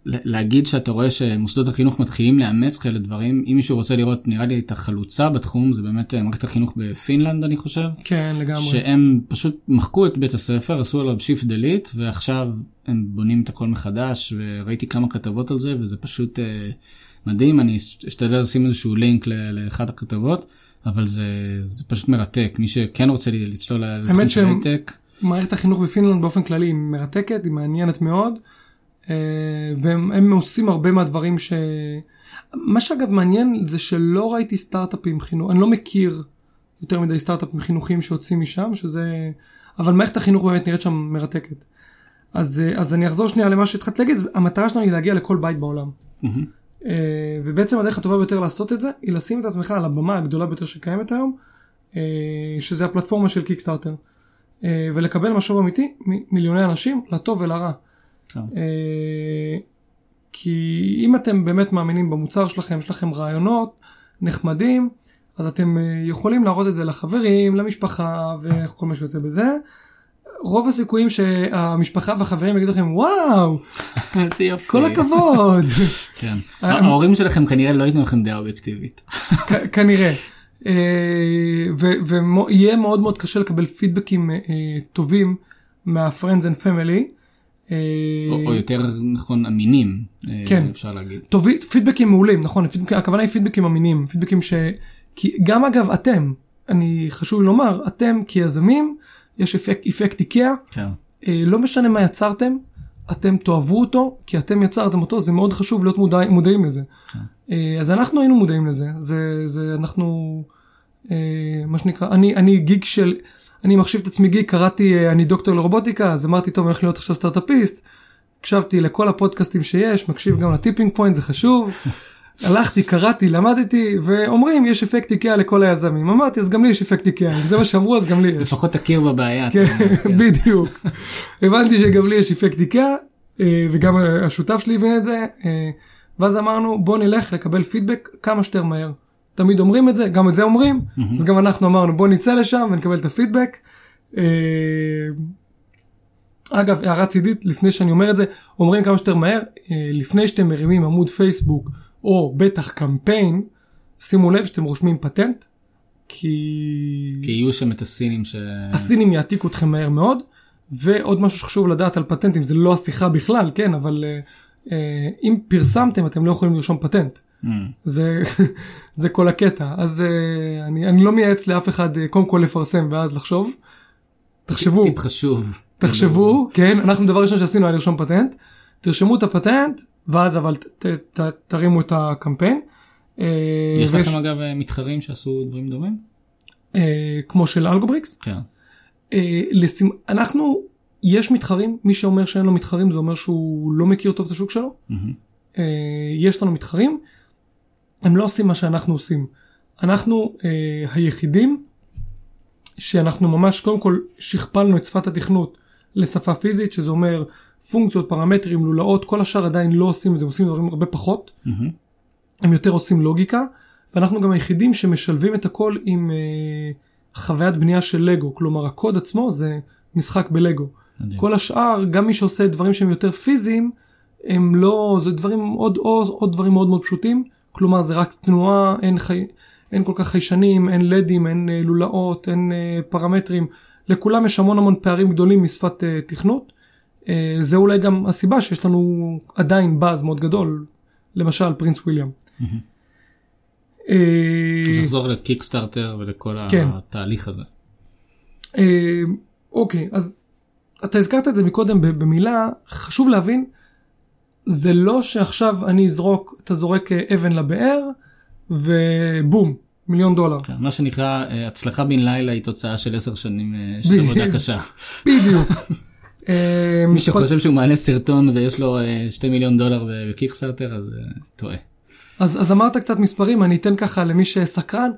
להגיד שאתה רואה שמוסדות החינוך מתחילים לאמץ כאלה דברים, אם מישהו רוצה לראות, נראה לי את החלוצה בתחום, זה באמת אה, מערכת החינוך בפינלנד, אני חושב. כן, לגמרי. שהם פשוט מחקו את בית הספר, עשו עליו Shift Delete, ועכשיו הם בונים את הכל מחדש, וראיתי כמה כתבות על זה, וזה פשוט אה, מדהים, אני אשתדל לשים איזשהו לינק לאחת הכתבות, אבל זה, זה פשוט מרתק, מי שכן רוצה לצלול לתחום של הייטק. מערכת החינוך בפינלנד באופן כללי היא מרתקת, היא מעניינת מאוד. אה, והם עושים הרבה מהדברים ש... מה שאגב מעניין זה שלא ראיתי סטארט-אפים חינוך, אני לא מכיר יותר מדי סטארט-אפים חינוכיים שיוצאים משם, שזה... אבל מערכת החינוך באמת נראית שם מרתקת. אז, אה, אז אני אחזור שנייה למה שהתחלתי להגיד, המטרה שלנו היא להגיע לכל בית בעולם. Mm-hmm. ובעצם הדרך הטובה ביותר לעשות את זה, היא לשים את עצמך על הבמה הגדולה ביותר שקיימת היום, שזה הפלטפורמה של קיקסטארטר. ולקבל משוב אמיתי ממיליוני אנשים, לטוב ולרע. כן. אה, כי אם אתם באמת מאמינים במוצר שלכם, יש לכם רעיונות נחמדים, אז אתם אה, יכולים להראות את זה לחברים, למשפחה וכל מה שיוצא בזה. רוב הסיכויים שהמשפחה והחברים יגידו לכם וואו, איזה יופי, כל הכבוד. כן. אה, ההורים שלכם כנראה לא ייתנו לכם דעה אובייקטיבית. כנראה. ויהיה מאוד מאוד קשה לקבל פידבקים טובים מה-Friends and Family. או, יותר נכון אמינים, אה, כן. אפשר להגיד. טוב, פידבקים מעולים, נכון, הכוונה היא פידבקים אמינים, פידבקים ש... גם אגב אתם, אני חשוב לומר, אתם כיזמים, יש אפקט, אפקט איקאה, כן. אה, לא משנה מה יצרתם, אתם תאהבו אותו, כי אתם יצרתם אותו, זה מאוד חשוב להיות מודע, מודעים לזה. כן. אה, אז אנחנו היינו מודעים לזה, זה, זה אנחנו, מה שנקרא, אני, אני גיג של... אני מחשיב את עצמי גיק, קראתי, אה, אני דוקטור לרובוטיקה, אז אמרתי, טוב, אני הולך להיות עכשיו סטארט-אפיסט. הקשבתי לכל הפודקאסטים שיש, מקשיב גם לטיפינג פוינט, זה חשוב. הלכתי, קראתי, למדתי, ואומרים, יש אפקט איקאה לכל היזמים. אמרתי, אז גם לי יש אפקט איקאה, אם זה מה שאמרו, אז גם לי יש. לפחות תכיר בבעיה. כן, כן, בדיוק. הבנתי שגם לי יש אפקט איקאה, אה, וגם השותף שלי הבין את זה, אה, ואז אמרנו, בוא נלך לקבל פידבק כמה שיותר מהר. תמיד אומרים את זה, גם את זה אומרים. אז גם אנחנו אמרנו בוא נצא לשם ונקבל את הפידבק. אה, אגב, הערה צידית, לפני שאני אומר את זה, אומרים כמה שיותר מהר, לפני שאתם מרימים עמוד פייסבוק או בטח קמפיין, שימו לב שאתם רושמים פטנט, כי... כי יהיו שם את הסינים ש... הסינים יעתיקו אתכם מהר מאוד, ועוד משהו שחשוב לדעת על פטנטים, זה לא השיחה בכלל, כן, אבל אה, אה, אם פרסמתם אתם לא יכולים לרשום פטנט. Mm. זה, זה כל הקטע. אז אה, אני, אני לא מייעץ לאף אחד אה, קודם כל לפרסם ואז לחשוב. תחשבו, טיפ חשוב. תחשבו, כן, אנחנו דבר ראשון שעשינו היה לרשום פטנט. תרשמו את הפטנט, ואז אבל ת, ת, ת, תרימו את הקמפיין. אה, יש ויש- לכם אגב מתחרים שעשו דברים דומים? אה, כמו של אלגובריקס. כן. אה, לשים, אנחנו, יש מתחרים, מי שאומר שאין לו מתחרים זה אומר שהוא לא מכיר טוב את השוק שלו. אה, יש לנו מתחרים, הם לא עושים מה שאנחנו עושים. אנחנו היחידים שאנחנו ממש קודם כל שכפלנו את שפת התכנות לשפה פיזית, שזה אומר פונקציות, פרמטרים, לולאות, כל השאר עדיין לא עושים את זה, עושים דברים הרבה פחות. הם יותר עושים לוגיקה, ואנחנו גם היחידים שמשלבים את הכל עם אה, חוויית בנייה של לגו, כלומר הקוד עצמו זה משחק בלגו. מדהים. כל השאר, גם מי שעושה דברים שהם יותר פיזיים, הם לא, זה דברים עוד, עוד, עוד דברים מאוד מאוד פשוטים, כלומר זה רק תנועה, אין, חי, אין כל כך חיישנים, אין לדים, אין אה, לולאות, אין אה, פרמטרים, לכולם יש המון המון פערים גדולים משפת אה, תכנות. אה, זה אולי גם הסיבה שיש לנו עדיין באז מאוד גדול, למשל פרינס וויליאם. אה, אז נחזור לקיקסטארטר ולכל כן. התהליך הזה. אה, אוקיי, אז אתה הזכרת את זה מקודם במילה, חשוב להבין, זה לא שעכשיו אני אזרוק, אתה זורק אה, אבן לבאר, ובום, מיליון דולר. כן, מה שנקרא אה, הצלחה בן לילה היא תוצאה של עשר שנים אה, של. עבודה קשה. בדיוק. אה, מי שחושב שהוא מעלה סרטון ויש לו אה, שתי מיליון דולר בקיקסטארטר אז אה, טועה. אז, אז אמרת קצת מספרים, אני אתן ככה למי שסקרן.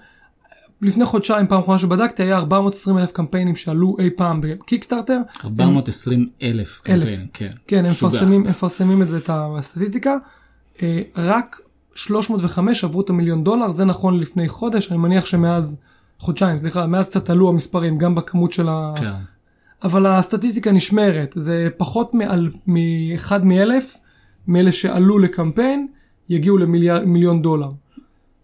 לפני חודשיים, פעם אחרונה שבדקתי, היה 420 אלף קמפיינים שעלו אי פעם בקיקסטארטר. 420 אלף קמפיינים, כן. כן, הם. מפרסמים, הם מפרסמים את זה, את הסטטיסטיקה. אה, רק 305 עברו את המיליון דולר, זה נכון לפני חודש, אני מניח שמאז, חודשיים, סליחה, מאז קצת עלו המספרים, גם בכמות של ה... כן. אבל הסטטיסטיקה נשמרת, זה פחות מאחד מאלף, מאלה שעלו לקמפיין, יגיעו למיליון דולר.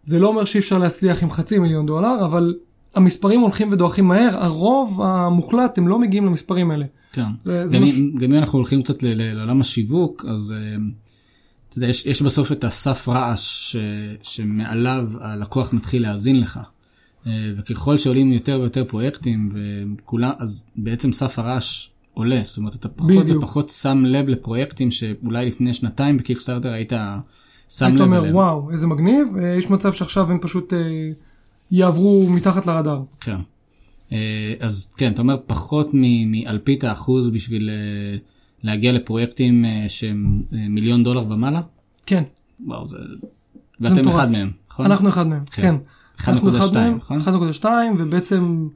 זה לא אומר שאי אפשר להצליח עם חצי מיליון דולר, אבל המספרים הולכים ודועכים מהר, הרוב המוחלט הם לא מגיעים למספרים האלה. כן. זה- זה גם, מש- אם, גם אם אנחנו הולכים קצת לעולם השיווק, אז אה, אתה יודע, יש, יש בסוף את הסף רעש ש, שמעליו הלקוח מתחיל להאזין לך. אה, וככל שעולים יותר ויותר פרויקטים, וכולם, אז בעצם סף הרעש עולה. זאת אומרת, אתה פחות בדיוק. ופחות שם לב לפרויקטים שאולי לפני שנתיים בקיקסטארטר היית שם היית לב אומר אליהם. וואו איזה מגניב אה, יש מצב שעכשיו הם פשוט אה, יעברו מתחת לרדאר. כן. אה, אז כן, אתה אומר פחות מאלפית האחוז בשביל אה, להגיע לפרויקטים אה, שהם אה, מיליון דולר ומעלה? כן. וואו, זה... ואתם מטורף. אחד מהם, נכון? אנחנו אחד מהם. כן. כן. אנחנו 1.2, אחד מהם, נכון? 1.2 ובעצם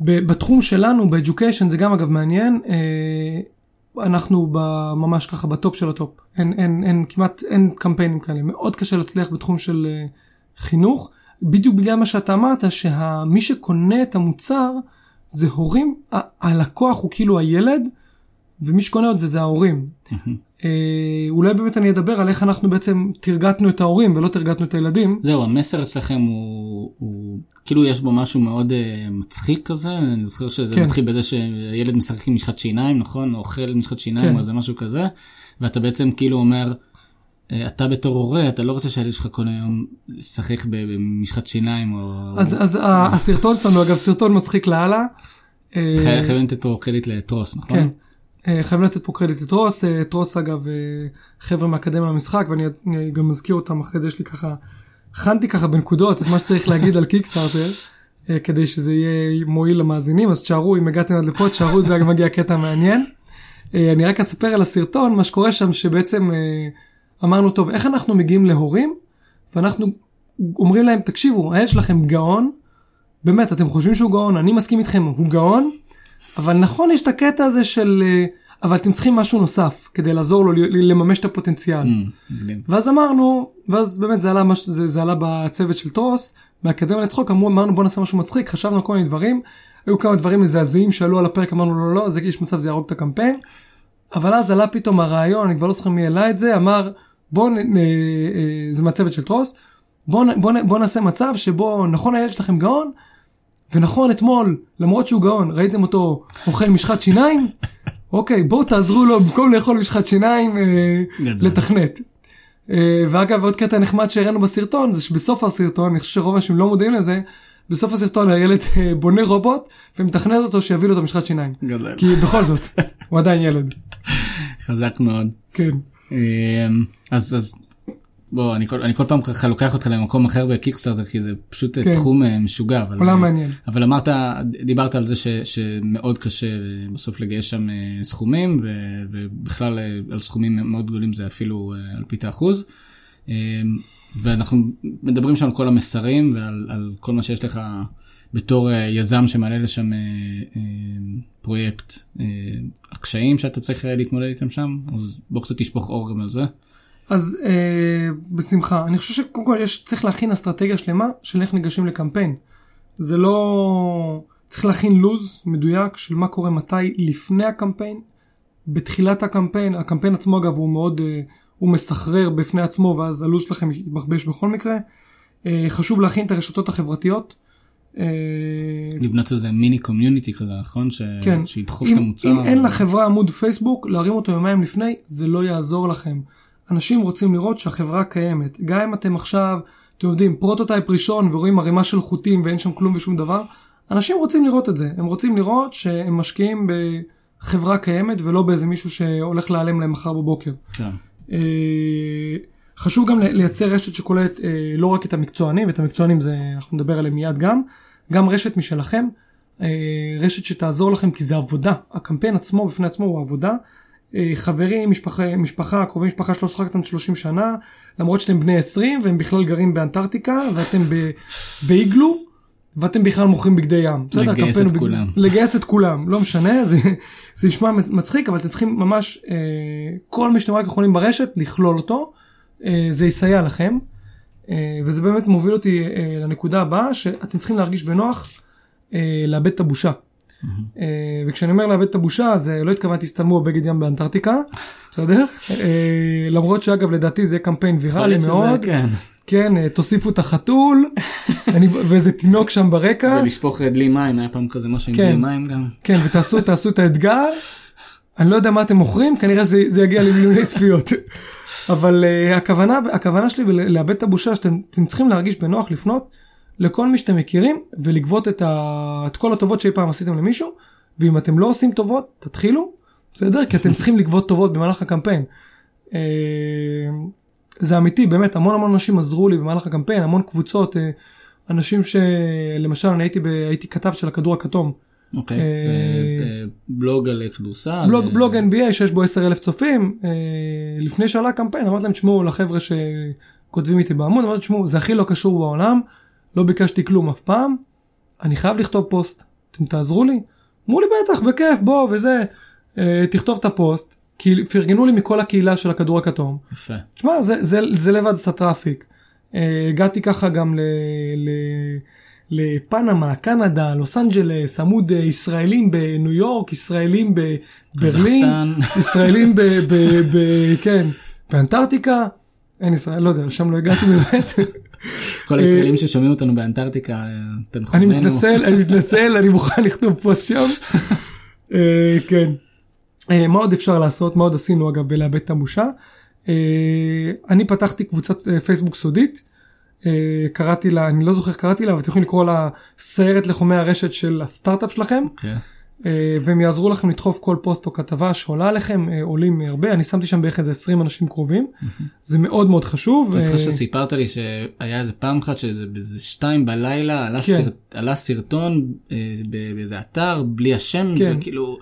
בתחום שלנו ב education זה גם אגב מעניין אה, אנחנו ממש ככה ב top של ה top אין, אין, אין כמעט אין קמפיינים כאלה מאוד קשה להצליח בתחום של אה, חינוך בדיוק בגלל מה שאתה אמרת שמי שקונה את המוצר זה הורים הלקוח הוא כאילו הילד ומי שקונה את זה זה ההורים. אה, אולי באמת אני אדבר על איך אנחנו בעצם תרגטנו את ההורים ולא תרגטנו את הילדים. זהו, המסר אצלכם הוא, הוא כאילו יש בו משהו מאוד uh, מצחיק כזה, אני זוכר שזה כן. מתחיל בזה שילד משחק עם משחת שיניים, נכון? או אוכל משחת שיניים כן. או איזה משהו כזה, ואתה בעצם כאילו אומר, אה, אתה בתור הורה, אתה לא רוצה שהילד שלך כל היום ישחק במשחת שיניים או... אז, אז הסרטון שלנו אגב סרטון מצחיק לאללה. אה, חי- חייבים לתת פה קרדיט לטרוס, נכון? כן. אה, חייבים לתת פה קרדיט לטרוס, אה, טרוס אגב אה, חבר'ה מהאקדמיה למשחק ואני אני גם מזכיר אותם אחרי זה יש לי ככה, הכנתי ככה בנקודות את מה שצריך להגיד על קיקסטארטר כדי שזה יהיה מועיל למאזינים. אז תשארו אם הגעתם עד לפה תשארו זה מגיע קטע מעניין. אני רק אספר על הסרטון מה שקורה שם שבעצם אמרנו טוב איך אנחנו מגיעים להורים? ואנחנו אומרים להם תקשיבו הילד שלכם גאון. באמת אתם חושבים שהוא גאון? אני מסכים איתכם הוא גאון. אבל נכון יש את הקטע הזה של אבל אתם צריכים משהו נוסף כדי לעזור לו לממש את הפוטנציאל. Mm. ואז אמרנו, ואז באמת זה עלה, מש, זה, זה עלה בצוות של טרוס, באקדמיה לצחוק, אמרו, אמרנו בוא נעשה משהו מצחיק, חשבנו על כל מיני דברים, היו כמה דברים מזעזעים שעלו על הפרק, אמרנו לא, לא, לא, זה יש מצב זה יהרוג את הקמפיין, אבל אז עלה פתאום הרעיון, אני כבר לא זוכר מי העלה את זה, אמר, בוא, נ, נ, אה, זה מהצוות של טרוס, בוא, נ- בוא, נ- בוא נעשה מצב שבו נכון הילד שלכם גאון, ונכון אתמול, למרות שהוא גאון, ראיתם אותו אוכל משחת שיניים, אוקיי, בואו תעזרו לו במקום לאכול משחת שיניים אה. לתכנת. אה, ואגב עוד קטע נחמד שהראינו בסרטון זה שבסוף הסרטון, אני חושב שרוב האנשים לא מודעים לזה, בסוף הסרטון הילד אה, בונה רובוט ומתכנת אותו שיביא לו את המשחת שיניים. גדול. כי בכל זאת, הוא עדיין ילד. חזק מאוד. כן. אז אז בוא אני כל אני כל פעם ככה לוקח אותך למקום אחר בקיקסטארטר כי זה פשוט כן. תחום אה, משוגע. אבל, עולם אה, מעניין. אבל אמרת דיברת על זה ש, שמאוד קשה אה, בסוף לגייס שם אה, סכומים ו, ובכלל אה, על סכומים מאוד גדולים זה אפילו אה, על פית האחוז. אה, ואנחנו מדברים שם על כל המסרים ועל על כל מה שיש לך בתור אה, יזם שמעלה לשם אה, אה, פרויקט אה, הקשיים שאתה צריך אה, להתמודד איתם שם אז בוא קצת תשפוך אור גם על זה. אז אה, בשמחה. אני חושב שקודם כל יש, צריך להכין אסטרטגיה שלמה של איך ניגשים לקמפיין. זה לא... צריך להכין לוז מדויק של מה קורה מתי לפני הקמפיין, בתחילת הקמפיין, הקמפיין עצמו אגב הוא מאוד, אה, הוא מסחרר בפני עצמו ואז הלוז שלכם יתבחבש בכל מקרה. אה, חשוב להכין את הרשתות החברתיות. אה, לבנות איזה מיני community כזה נכון ש... כן. שידחוף אם, את המוצר. אם אין לחברה עמוד פייסבוק, להרים אותו יומיים לפני, זה לא יעזור לכם. אנשים רוצים לראות שהחברה קיימת. גם אם אתם עכשיו, אתם יודעים, prototype ראשון ורואים ערימה של חוטים ואין שם כלום ושום דבר, אנשים רוצים לראות את זה. הם רוצים לראות שהם משקיעים בחברה קיימת ולא באיזה מישהו שהולך להיעלם להם מחר בבוקר. כן. אה, חשוב גם לייצר רשת שכוללת אה, לא רק את המקצוענים, ואת המקצוענים זה, אנחנו נדבר עליהם מיד גם, גם רשת משלכם, אה, רשת שתעזור לכם כי זה עבודה, הקמפיין עצמו בפני עצמו הוא עבודה. אה, חברים, משפחה, משפחה, קרובי משפחה שלא שוחקתם 30 שנה, למרות שאתם בני 20 והם בכלל גרים באנטארקטיקה ואתם ב, באיגלו ואתם בכלל מוכרים בגדי ים. בסדר, לגייס את הוא בג- כולם. לגייס את כולם, לא משנה, זה, זה נשמע מצחיק, אבל אתם צריכים ממש, אה, כל מי שאתם רק יכולים ברשת, לכלול אותו, אה, זה יסייע לכם, אה, וזה באמת מוביל אותי אה, לנקודה הבאה, שאתם צריכים להרגיש בנוח אה, לאבד את הבושה. אה, וכשאני אומר לאבד את הבושה, זה לא התכוונתי סתמו בבגד ים באנטארקטיקה, בסדר? אה, למרות שאגב לדעתי זה קמפיין ויראלי מאוד, כן. כן, אה, תוסיפו את החתול, אני- ואיזה תינוק שם ברקע. ולשפוך דלי מים היה פעם כזה משהו עם כן. דלי מים גם. כן, ותעשו תעשו את האתגר. אני לא יודע מה אתם מוכרים, כנראה זה יגיע למיליוני צפיות. אבל uh, הכוונה, הכוונה שלי לאבד את הבושה שאתם אתם צריכים להרגיש בנוח לפנות לכל מי שאתם מכירים ולגבות את, ה, את כל הטובות שאי פעם עשיתם למישהו, ואם אתם לא עושים טובות, תתחילו, בסדר? כי אתם צריכים לגבות טובות במהלך הקמפיין. Uh, זה אמיתי, באמת, המון המון אנשים עזרו לי במהלך הקמפיין, המון קבוצות, uh, אנשים שלמשל אני הייתי, ב, הייתי כתב של הכדור הכתום. אוקיי. אה, בלוג על כדורסל. בלוג, אה, בלוג NBA שיש בו 10 אלף צופים, אה, לפני שעלה הקמפיין אמרתי להם תשמעו לחבר'ה שכותבים איתי בעמוד, אמרתי תשמעו זה הכי לא קשור בעולם, לא ביקשתי כלום אף פעם, אני חייב לכתוב פוסט, אתם תעזרו לי? אמרו לי בטח בכיף בוא וזה, אה, תכתוב את הפוסט, כי פרגנו לי מכל הקהילה של הכדור הכתום, יפה. תשמע זה, זה, זה לבד עשה traffic, אה, הגעתי ככה גם ל... ל לפנמה, קנדה, לוס אנג'לס, עמוד אה, ישראלים בניו יורק, ישראלים בברלין. ישראלים ב... ב, ב כן, באנטארקטיקה, אין ישראל, לא יודע, לשם לא הגעתי באמת. כל הישראלים ששומעים אותנו באנטארקטיקה, אה, אני תנחומינו. מתנצל, אני מתנצל, אני מוכן לכתוב פוסט שם. אה, כן. אה, מה עוד אפשר לעשות? מה עוד עשינו אגב בלאבד את הבושה? אה, אני פתחתי קבוצת אה, פייסבוק סודית. אה, קראתי לה, אני לא זוכר איך קראתי לה, אבל אתם יכולים לקרוא לה סיירת לחומי הרשת של הסטארט-אפ שלכם. כן. אה, והם יעזרו לכם לדחוף כל פוסט או כתבה שעולה עליכם, אה, עולים הרבה, אני שמתי שם בערך איזה 20 אנשים קרובים. זה מאוד מאוד חשוב. אני זוכר אה, שסיפרת לי שהיה איזה פעם אחת שזה באיזה שתיים בלילה עלה, כן. סרט, עלה סרטון באיזה אתר בלי השם כן. וכאילו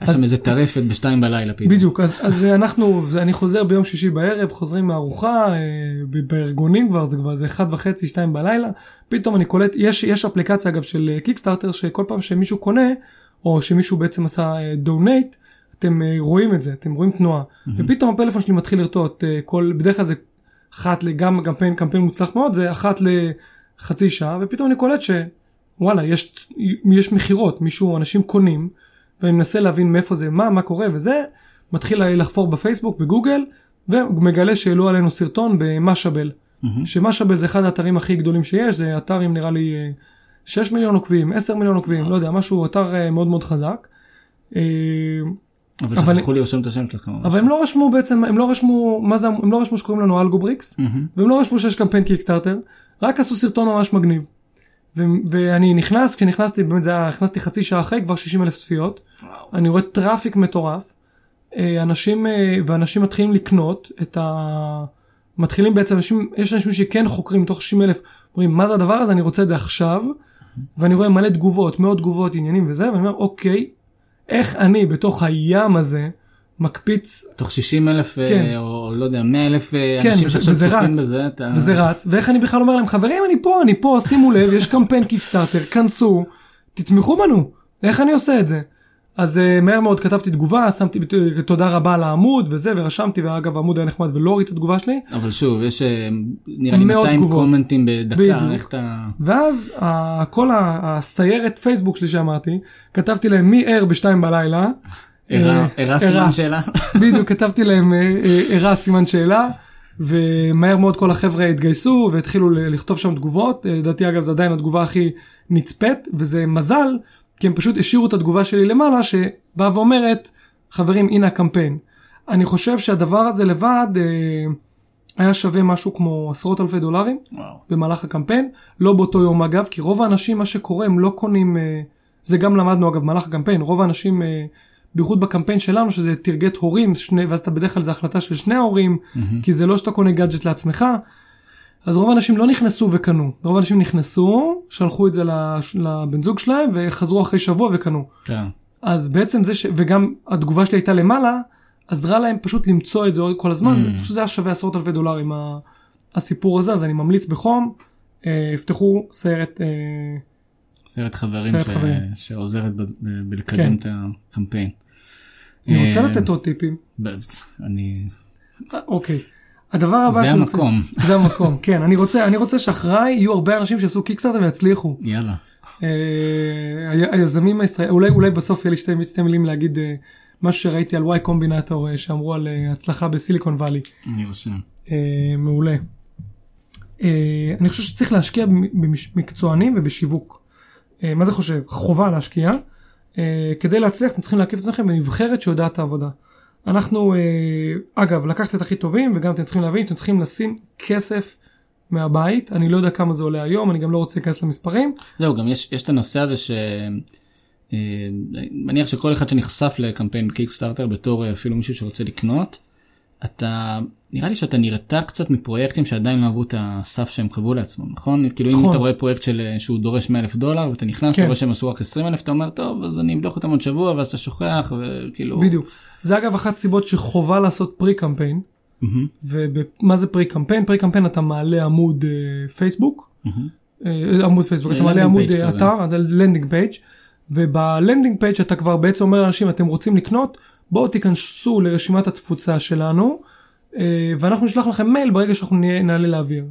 היה שם איזה טרפת בשתיים בלילה פתאום. בדיוק, אז, אז אנחנו, אני חוזר ביום שישי בערב, חוזרים מארוחה, אה, בארגונים כבר, זה כבר זה אחד וחצי, שתיים בלילה, פתאום אני קולט, יש, יש אפליקציה אגב של קיקסטארטר, שכל פעם שמישהו קונה, או שמישהו בעצם עשה donate, אתם אה, רואים את זה, אתם רואים תנועה, ופתאום הפלאפון שלי מתחיל לרטוט, אה, כל, בדרך כלל זה אחת לגם קמפיין, קמפיין מוצלח מאוד, זה אחת לחצי שעה, ופתאום אני קולט שוואלה, יש, יש מכירות, מישהו, אנשים קונים, ואני מנסה להבין מאיפה זה, מה, מה קורה וזה, מתחיל לחפור בפייסבוק, בגוגל, ומגלה שהעלו עלינו סרטון ב Mashable. ש Mashable זה אחד האתרים הכי גדולים שיש, זה אתר עם נראה לי אה, 6 מיליון עוקבים, 10 מיליון עוקבים, לא יודע, משהו, אתר אה, מאוד מאוד חזק. אה, אבל שכחו לרשום את השם. ממש. אבל הם לא רשמו בעצם, הם לא רשמו, מה זה, הם לא רשמו שקוראים לנו אלגובריקס, והם לא רשמו שיש קמפיין Kickstarter, רק עשו סרטון ממש מגניב. ואני נכנס, כשנכנסתי, באמת זה היה, נכנסתי חצי שעה אחרי, כבר 60 אלף צפיות. אני רואה traffic מטורף. אה, אנשים, אה, ואנשים מתחילים לקנות את ה... מתחילים בעצם, אנשים, יש אנשים שכן חוקרים מתוך 60 אלף, אומרים, מה זה הדבר הזה, אני רוצה את זה עכשיו. ואני רואה מלא תגובות, מאות תגובות, עניינים וזה, ואני אומר, אוקיי, איך אני בתוך הים הזה מקפיץ תוך 60 אלף, כן. או לא יודע, 100 אלף אה, כן, אנשים שעכשיו צופים בזה, אתה... וזה רץ, ואיך אני בכלל אומר להם, חברים, אני פה, אני פה, שימו לב, יש קמפיין קיקסטארטר, כנסו, תתמכו בנו, איך אני עושה את זה? אז uh, מהר מאוד כתבתי תגובה, שמתי uh, תודה רבה על העמוד וזה, ורשמתי, ואגב העמוד היה נחמד ולא ראיתי את התגובה שלי, אבל שוב, יש אה, נראה לי מאות 200 תגובות. קומנטים בדקה, בדיוק. איך אתה... ואז כל הסיירת פייסבוק שלי שאמרתי, כתבתי להם מי ער בשתיים בלילה, אה, הראה סימן שאלה? בדיוק כתבתי להם אה, אה, הראה סימן שאלה ומהר מאוד כל החבר'ה התגייסו והתחילו לכתוב שם תגובות אה, לדעתי אגב זה עדיין התגובה הכי נצפית וזה מזל כי הם פשוט השאירו את התגובה שלי למעלה שבאה ואומרת חברים הנה הקמפיין. אני חושב שהדבר הזה לבד אה, היה שווה משהו כמו עשרות אלפי דולרים וואו. במהלך הקמפיין לא באותו יום אגב כי רוב האנשים מה שקורה הם לא קונים אה, זה גם למדנו אגב במהלך הקמפיין רוב האנשים אה, בייחוד בקמפיין שלנו שזה טרגט הורים שני ואז אתה בדרך כלל זה החלטה של שני ההורים כי זה לא שאתה קונה גאדג'ט לעצמך. אז רוב האנשים לא נכנסו וקנו רוב האנשים נכנסו שלחו את זה לבן זוג שלהם וחזרו אחרי שבוע וקנו. כן. אז בעצם זה ש... וגם התגובה שלי הייתה למעלה עזרה להם פשוט למצוא את זה כל הזמן זה פשוט זה היה שווה עשרות אלפי דולרים ה- הסיפור הזה אז אני ממליץ בחום אה, יפתחו סרט אה, סרט חברים סרט ש- חברים. שעוזרת ב- ב- כן. בלקדם את הקמפיין. אני רוצה אה, לתת עוד טיפים אני... אה, אוקיי. הדבר הבא זה שאני רוצה- המקום. זה המקום כן אני רוצה אני רוצה שאחריי יהיו הרבה אנשים שעשו קיקסטארטר ויצליחו. יאללה. אה, היזמים הישראלים אולי אולי בסוף יהיה לי שתי, שתי מילים להגיד אה, משהו שראיתי על וואי קומבינטור אה, שאמרו על הצלחה בסיליקון וואלי. אני רושם. מעולה. אני חושב שצריך להשקיע במקצוענים ובשיווק. מה זה חושב? חובה להשקיע. כדי להצליח אתם צריכים להקיף את עצמכם בנבחרת שיודעת את העבודה. אנחנו, אה, אגב, לקחת את הכי טובים וגם אתם צריכים להבין שאתם צריכים לשים כסף מהבית. אני לא יודע כמה זה עולה היום, אני גם לא רוצה להיכנס למספרים. זהו, גם יש, יש את הנושא הזה ש... אה, מניח שכל אחד שנחשף לקמפיין קיקסטארטר בתור אה, אפילו מישהו שרוצה לקנות, אתה, נראה לי שאתה נרתע קצת מפרויקטים שעדיין לא עברו את הסף שהם קבעו לעצמם, נכון? כאילו אם נכון. אתה רואה פרויקט של, אה, שהוא דורש 100 אלף דולר ואתה נכנס, כן. אתה רואה שהם עשו רק 20 אלף, אתה אומר, טוב, אז אני אבדוק אותם עוד שבוע, ואז אתה שוכח, וכאילו... בדיוק. זה אגב אחת הסיבות שחובה לעשות pre-campaign. מהמם, ומה זה pre-campaign? pre-campaign אתה מעלה עמוד אה, פייסבוק, מהמם. אה, עמוד פייסבוק, אתה מעלה עמוד אה. אתר, landing page, וב landing page אתה כבר בעצם אומר לאנשים אתם רוצים לקנות, בואו תיכנסו לרשימת התפוצה שלנו, ואנחנו נשלח לכם מייל ברגע שאנחנו נעלה לאוויר.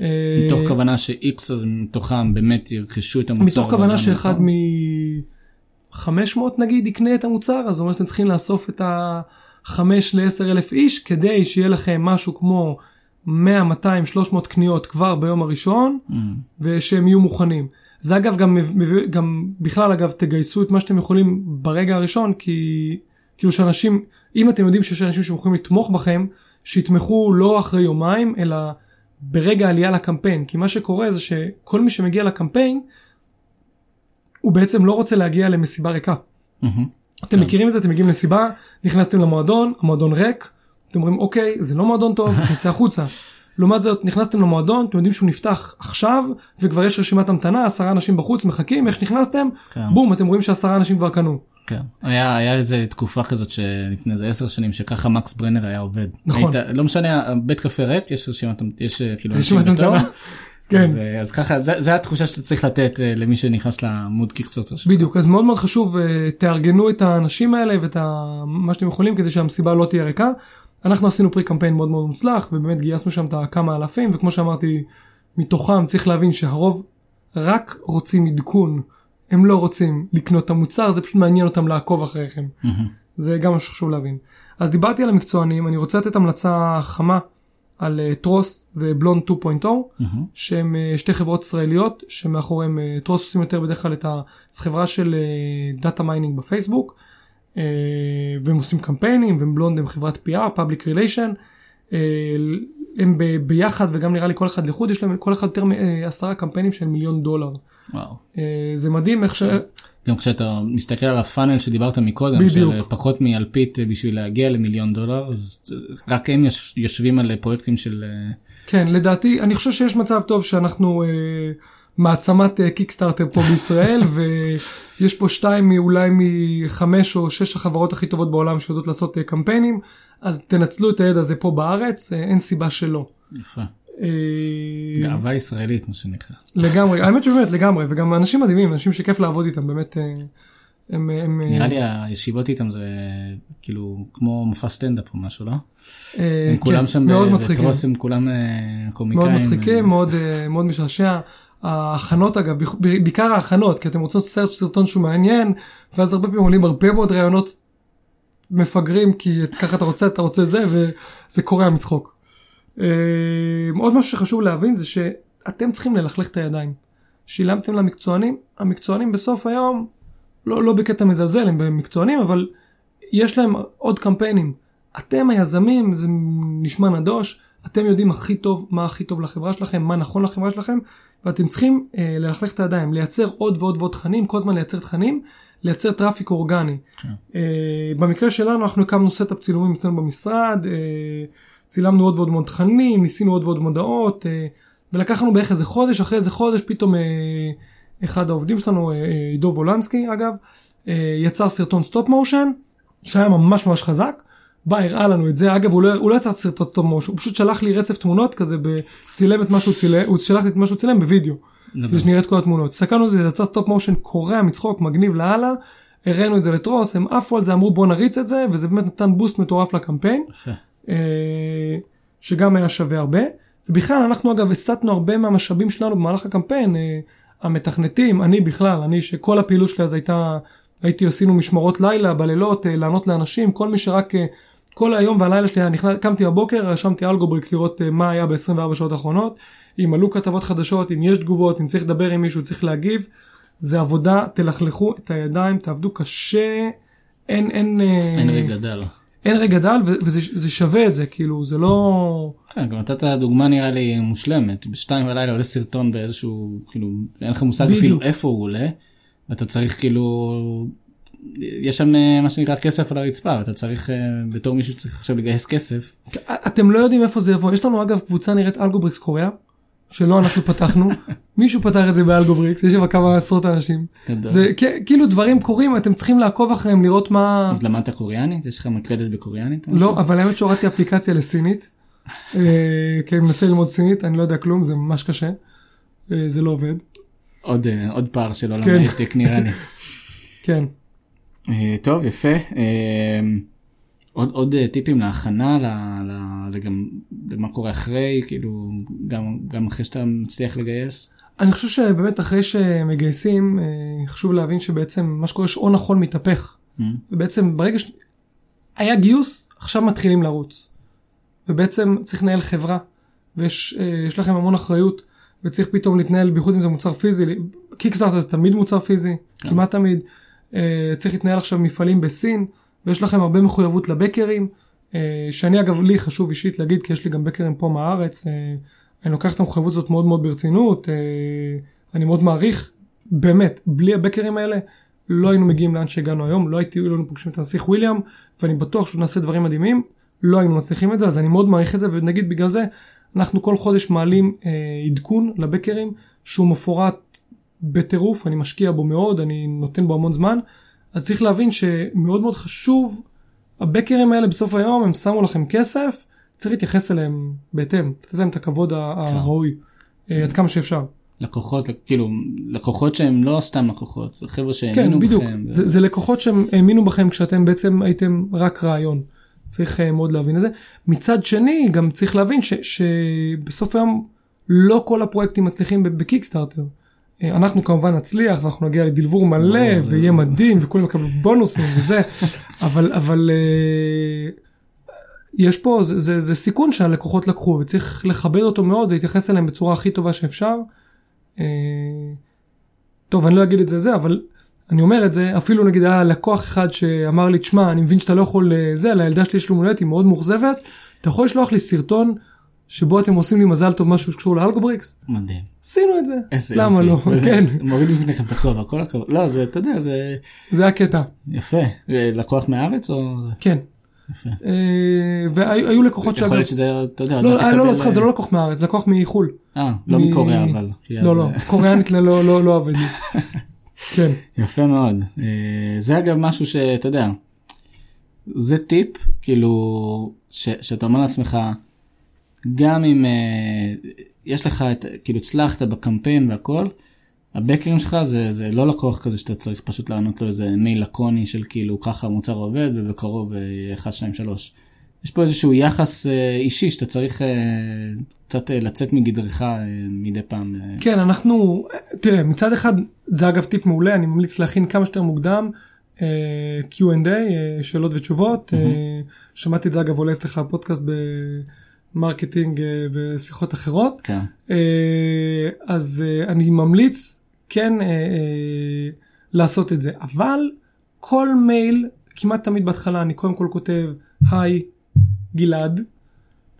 אה, מתוך כוונה ש-X מתוכם באמת ירכשו את המוצר. מתוך כוונה שאחד המוצר. מ-500 נגיד יקנה את המוצר, אז זאת אומרת שאתם צריכים לאסוף את ה-5 ל-10 אלף איש כדי שיהיה לכם משהו כמו 100, 200, 300 קניות כבר ביום הראשון, Mm, ושהם יהיו מוכנים. זה אגב גם, גם בכלל אגב תגייסו את מה שאתם יכולים ברגע הראשון כי כאילו שאנשים אם אתם יודעים שיש אנשים שיכולים לתמוך בכם שיתמכו לא אחרי יומיים אלא ברגע העלייה לקמפיין כי מה שקורה זה שכל מי שמגיע לקמפיין הוא בעצם לא רוצה להגיע למסיבה ריקה. מהמם. אתם כן. מכירים את זה אתם מגיעים לסיבה נכנסתם למועדון המועדון ריק אתם אומרים אוקיי זה לא מועדון טוב נצא החוצה. לעומת זאת נכנסתם למועדון אתם יודעים שהוא נפתח עכשיו וכבר יש רשימת המתנה עשרה אנשים בחוץ מחכים איך שנכנסתם כן. בום אתם רואים שעשרה אנשים כבר קנו. כן. היה, היה איזה תקופה כזאת שלפני איזה עשר שנים שככה מקס ברנר היה עובד. נכון. היית, לא משנה, בית קפה ריק, יש רשימת, יש כאילו רשימת. המתנה. כן. אז, אה, אז ככה, זה, זה התחושה שאתה צריך לתת אה, למי שנכנס לעמוד שלך. בדיוק אז מאוד מאוד חשוב אה, תארגנו את האנשים האלה ואת ה- מה שאתם יכולים כדי שהמסיבה לא תהיה ריקה. אנחנו עשינו פרי קמפיין מאוד מאוד מוצלח ובאמת גייסנו שם את הכמה אלפים וכמו שאמרתי מתוכם צריך להבין שהרוב רק רוצים עדכון הם לא רוצים לקנות את המוצר זה פשוט מעניין אותם לעקוב אחריכם מהמם. זה גם משהו שחשוב להבין. אז דיברתי על המקצוענים אני רוצה לתת המלצה חמה על אה, טרוס ובלונד 2.0, מהמם. שהן אה, שתי חברות ישראליות, שמאחוריהן אה, טרוס עושים יותר בדרך כלל את ה... זו חברה של data mining בפייסבוק, אה, והם עושים קמפיינים, ובלונד הם חברת PR, Public Relation. אה, הם ב- ביחד וגם נראה לי כל אחד לחוד יש להם כל אחד יותר מעשרה קמפיינים של מיליון דולר. וואו. אה, זה מדהים איך ש... גם כשאתה מסתכל על הפאנל שדיברת מקודם, בדיוק. של פחות מאלפית בשביל להגיע למיליון דולר, אז רק הם יוש- יושבים על פרויקטים של... אה, כן, לדעתי, אני חושב שיש מצב טוב שאנחנו אה, מעצמת אה, קיקסטארטר פה בישראל, ויש פה שתיים אולי מחמש או שש החברות הכי טובות בעולם שיודעות לעשות אה, קמפיינים, אז תנצלו את הידע הזה פה בארץ, אה, אין סיבה שלא. יפה. אה, גאווה ישראלית מה שנקרא. לגמרי, האמת שבאמת לגמרי, וגם אנשים מדהימים, אנשים שכיף לעבוד איתם, באמת, אה, הם... הם אה, נראה לי הישיבות איתם זה כאילו כמו מופע סטנדאפ או משהו, לא? הם כולם כן, שם מאוד. בטרוס הם כולם קומיקאים. מאוד מצחיקים, מאוד, מאוד משעשע. ההכנות אגב, בעיקר ההכנות, כי אתם רוצים סרט סרטון שהוא מעניין, ואז הרבה פעמים עולים הרבה מאוד רעיונות מפגרים, כי ככה אתה רוצה, אתה רוצה זה, וזה קורע מצחוק. אה, עוד משהו שחשוב להבין זה שאתם צריכים ללכלך את הידיים. שילמתם למקצוענים, המקצוענים בסוף היום, לא, לא בקטע מזלזל, הם מקצוענים, אבל יש להם עוד קמפיינים. אתם היזמים, זה נשמע נדוש, אתם יודעים הכי טוב מה הכי טוב לחברה שלכם, מה נכון לחברה שלכם, ואתם צריכים אה, ללכלך את הידיים, לייצר עוד ועוד ועוד תכנים, כל הזמן לייצר תכנים, לייצר traffic אורגני. כן. אה, במקרה שלנו אנחנו הקמנו setup צילומים אצלנו במשרד, אה, צילמנו עוד ועוד ועוד תכנים, ניסינו עוד ועוד מודעות, אה, ולקחנו בערך איזה חודש, אחרי איזה חודש פתאום אה, אחד העובדים שלנו, אה, עידו וולנסקי אגב, יצר סרטון stop motion, שהיה ממש ממש חזק. בא, הראה לנו את זה, אגב הוא לא, הוא לא יצר סרטון stop motion, הוא פשוט שלח לי רצף תמונות כזה, צילם את מה שהוא צילם, הוא שלח לי את מה שהוא צילם בווידאו, כדי שנראה את כל התמונות. הסתכלנו על זה, זה יצא stop motion קורע מצחוק, מגניב לאללה, הראינו את זה לטרוס, הם עפו על זה, אמרו בוא נריץ את זה, וזה באמת נתן boost מטורף לקמפיין. אה, שגם היה שווה הרבה. ובכלל אנחנו אגב הסטנו הרבה מהמשאבים שלנו במהלך הקמפיין, אה, המתכנתים, אני בכלל, אני שכל הפעילות שלי אז הייתה, הייתי עשינו משמרות לילה בלילות, אה, לענות לאנשים, כל מי שרק, כל היום והלילה שלי היה נכנס, קמתי בבוקר, רשמתי Algobrix לראות מה היה ב-24 שעות האחרונות, אם עלו כתבות חדשות, אם יש תגובות, אם צריך לדבר עם מישהו, צריך להגיב, זה עבודה, תלכלכו את הידיים, תעבדו קשה, אין, אין, אין רגע דל. אין רגע דל וזה זה שווה את זה כאילו זה לא כן, גם נתת דוגמה נראה לי מושלמת, בשתיים בלילה עולה סרטון באיזשהו, כאילו, אין לך מושג. אפילו איפה הוא עולה, ואתה צריך כאילו, יש שם אה, מה שנקרא כסף על הרצפה, ואתה צריך, אה, בתור מישהו שצריך עכשיו לגייס כסף, אתם לא יודעים איפה זה יבוא. יש לנו אגב קבוצה נקראת Algobrix קוריאה שלא אנחנו פתחנו מישהו פתח את זה ב Algobrix יש שם כמה עשרות אנשים גדול. זה כאילו דברים קורים אתם צריכים לעקוב אחריהם לראות מה אז למדת קוריאנית? יש לך מקלדת בקוריאנית? לא? אבל האמת שהורדתי אפליקציה לסינית אה, כי אני מנסה ללמוד סינית אני לא יודע כלום זה ממש קשה אה, זה לא עובד עוד, אה, עוד פער של עולם כן. ההייטק נראה לי. כן טוב, יפה. עוד, עוד אה, טיפים להכנה, ל, ל, לגם, למה קורה אחרי, כאילו, גם, גם אחרי שאתה מצליח לגייס? אני חושב שבאמת אחרי שמגייסים אה, חשוב להבין שבעצם מה שקורה שעון החול מתהפך. Mm. ובעצם ברגע ש... היה גיוס עכשיו מתחילים לרוץ. ובעצם צריך לנהל חברה ויש אה, לכם המון אחריות וצריך פתאום להתנהל בייחוד אם זה מוצר פיזי. קיקסטארטר זה תמיד מוצר פיזי כן. כמעט תמיד. צריך להתנהל עכשיו מפעלים בסין ויש לכם הרבה מחויבות לבקרים. אה, שאני אגב לי חשוב אישית להגיד כי יש לי גם בקרים פה מהארץ. אה, אני לוקח את המחויבות הזאת מאוד מאוד ברצינות, אה, אני מאוד מעריך, באמת, בלי הבקרים האלה לא היינו מגיעים לאן שהגענו היום, לא הייתי, לא היינו פוגשים את הנסיך וויליאם, ואני בטוח שהוא נעשה דברים מדהימים, לא היינו מצליחים את זה, אז אני מאוד מעריך את זה, ונגיד בגלל זה, אנחנו כל חודש מעלים אה, עדכון לבקרים, שהוא מפורט בטירוף, אני משקיע בו מאוד, אני נותן בו המון זמן, אז צריך להבין שמאוד מאוד חשוב, הבקרים האלה בסוף היום, הם שמו לכם כסף, צריך להתייחס אליהם בהתאם, לתת להם את הכבוד ה- הראוי, אה, עד כמה שאפשר. לקוחות, כאילו, לקוחות שהם לא סתם לקוחות, זה חבר'ה שהאמינו כן, בדיוק. בכם. זה, זה לקוחות שהם האמינו בכם כשאתם בעצם הייתם רק רעיון. צריך אה, מאוד להבין את זה. מצד שני, גם צריך להבין ש, שבסוף היום לא כל הפרויקטים מצליחים בקיקסטארטר. אה, אנחנו כמובן נצליח ואנחנו נגיע לדלבור מלא זה- ויהיה מדהים וכולם יקבלו בונוסים וזה, אבל, אבל אה, יש פה, זה, זה, זה סיכון שהלקוחות לקחו וצריך לכבד אותו מאוד ולהתייחס אליהם בצורה הכי טובה שאפשר. אה, טוב, אני לא אגיד את זה זה, אבל אני אומר את זה, אפילו נגיד היה לקוח אחד שאמר לי, תשמע, אני מבין שאתה לא יכול זה, לילדה שלי יש יום הולדת, היא מאוד מאוכזבת, אתה יכול לשלוח לי סרטון שבו אתם עושים לי מזל טוב משהו שקשור ל Algobrix? מדהים. עשינו את זה. איזה למה יופי. לא? כן, מוריד בפניכם את הכובע, כל הכבוד. לא, זה, אתה יודע, זה זה הקטע. יפה. אה, לקוח מהארץ או... כן. יפה. אה, והיו לקוחות יכול שאגב, להיות שזה, אתה יודע, לא, אה, לא, לא, סליחה, זה לא לקוח מהארץ, זה לקוח מחו"ל. אה, לא מקוריאה אבל. לא, לא, אה, קוריאנית לא, לא, לא, לא עובד לי. כן, יפה מאוד. אה, זה אגב משהו שאתה יודע, זה טיפ, כאילו, שאתה אומר לעצמך, גם אם אה, יש לך את, כאילו הצלחת בקמפיין והכל, הבקרים שלך זה, זה לא לקוח כזה שאתה צריך פשוט לענות לו איזה מייל לקוני של כאילו ככה המוצר עובד ובקרוב יהיה 1, 2, 3. יש פה איזשהו יחס אה, אישי שאתה צריך אה, קצת אה, לצאת מגדרך אה, מדי פעם. אה. כן, אנחנו, תראה, מצד אחד, זה אגב טיפ מעולה, אני ממליץ להכין כמה שיותר מוקדם אה, Q&A, אה, שאלות ותשובות. אה, שמעתי את זה אגב עולה אצלך בפודקאסט ב marketing אה, בשיחות אחרות. כן. אה, אז אה, אני ממליץ כן לעשות את זה, אבל כל מייל, כמעט תמיד בהתחלה אני קודם כל כותב, היי גלעד,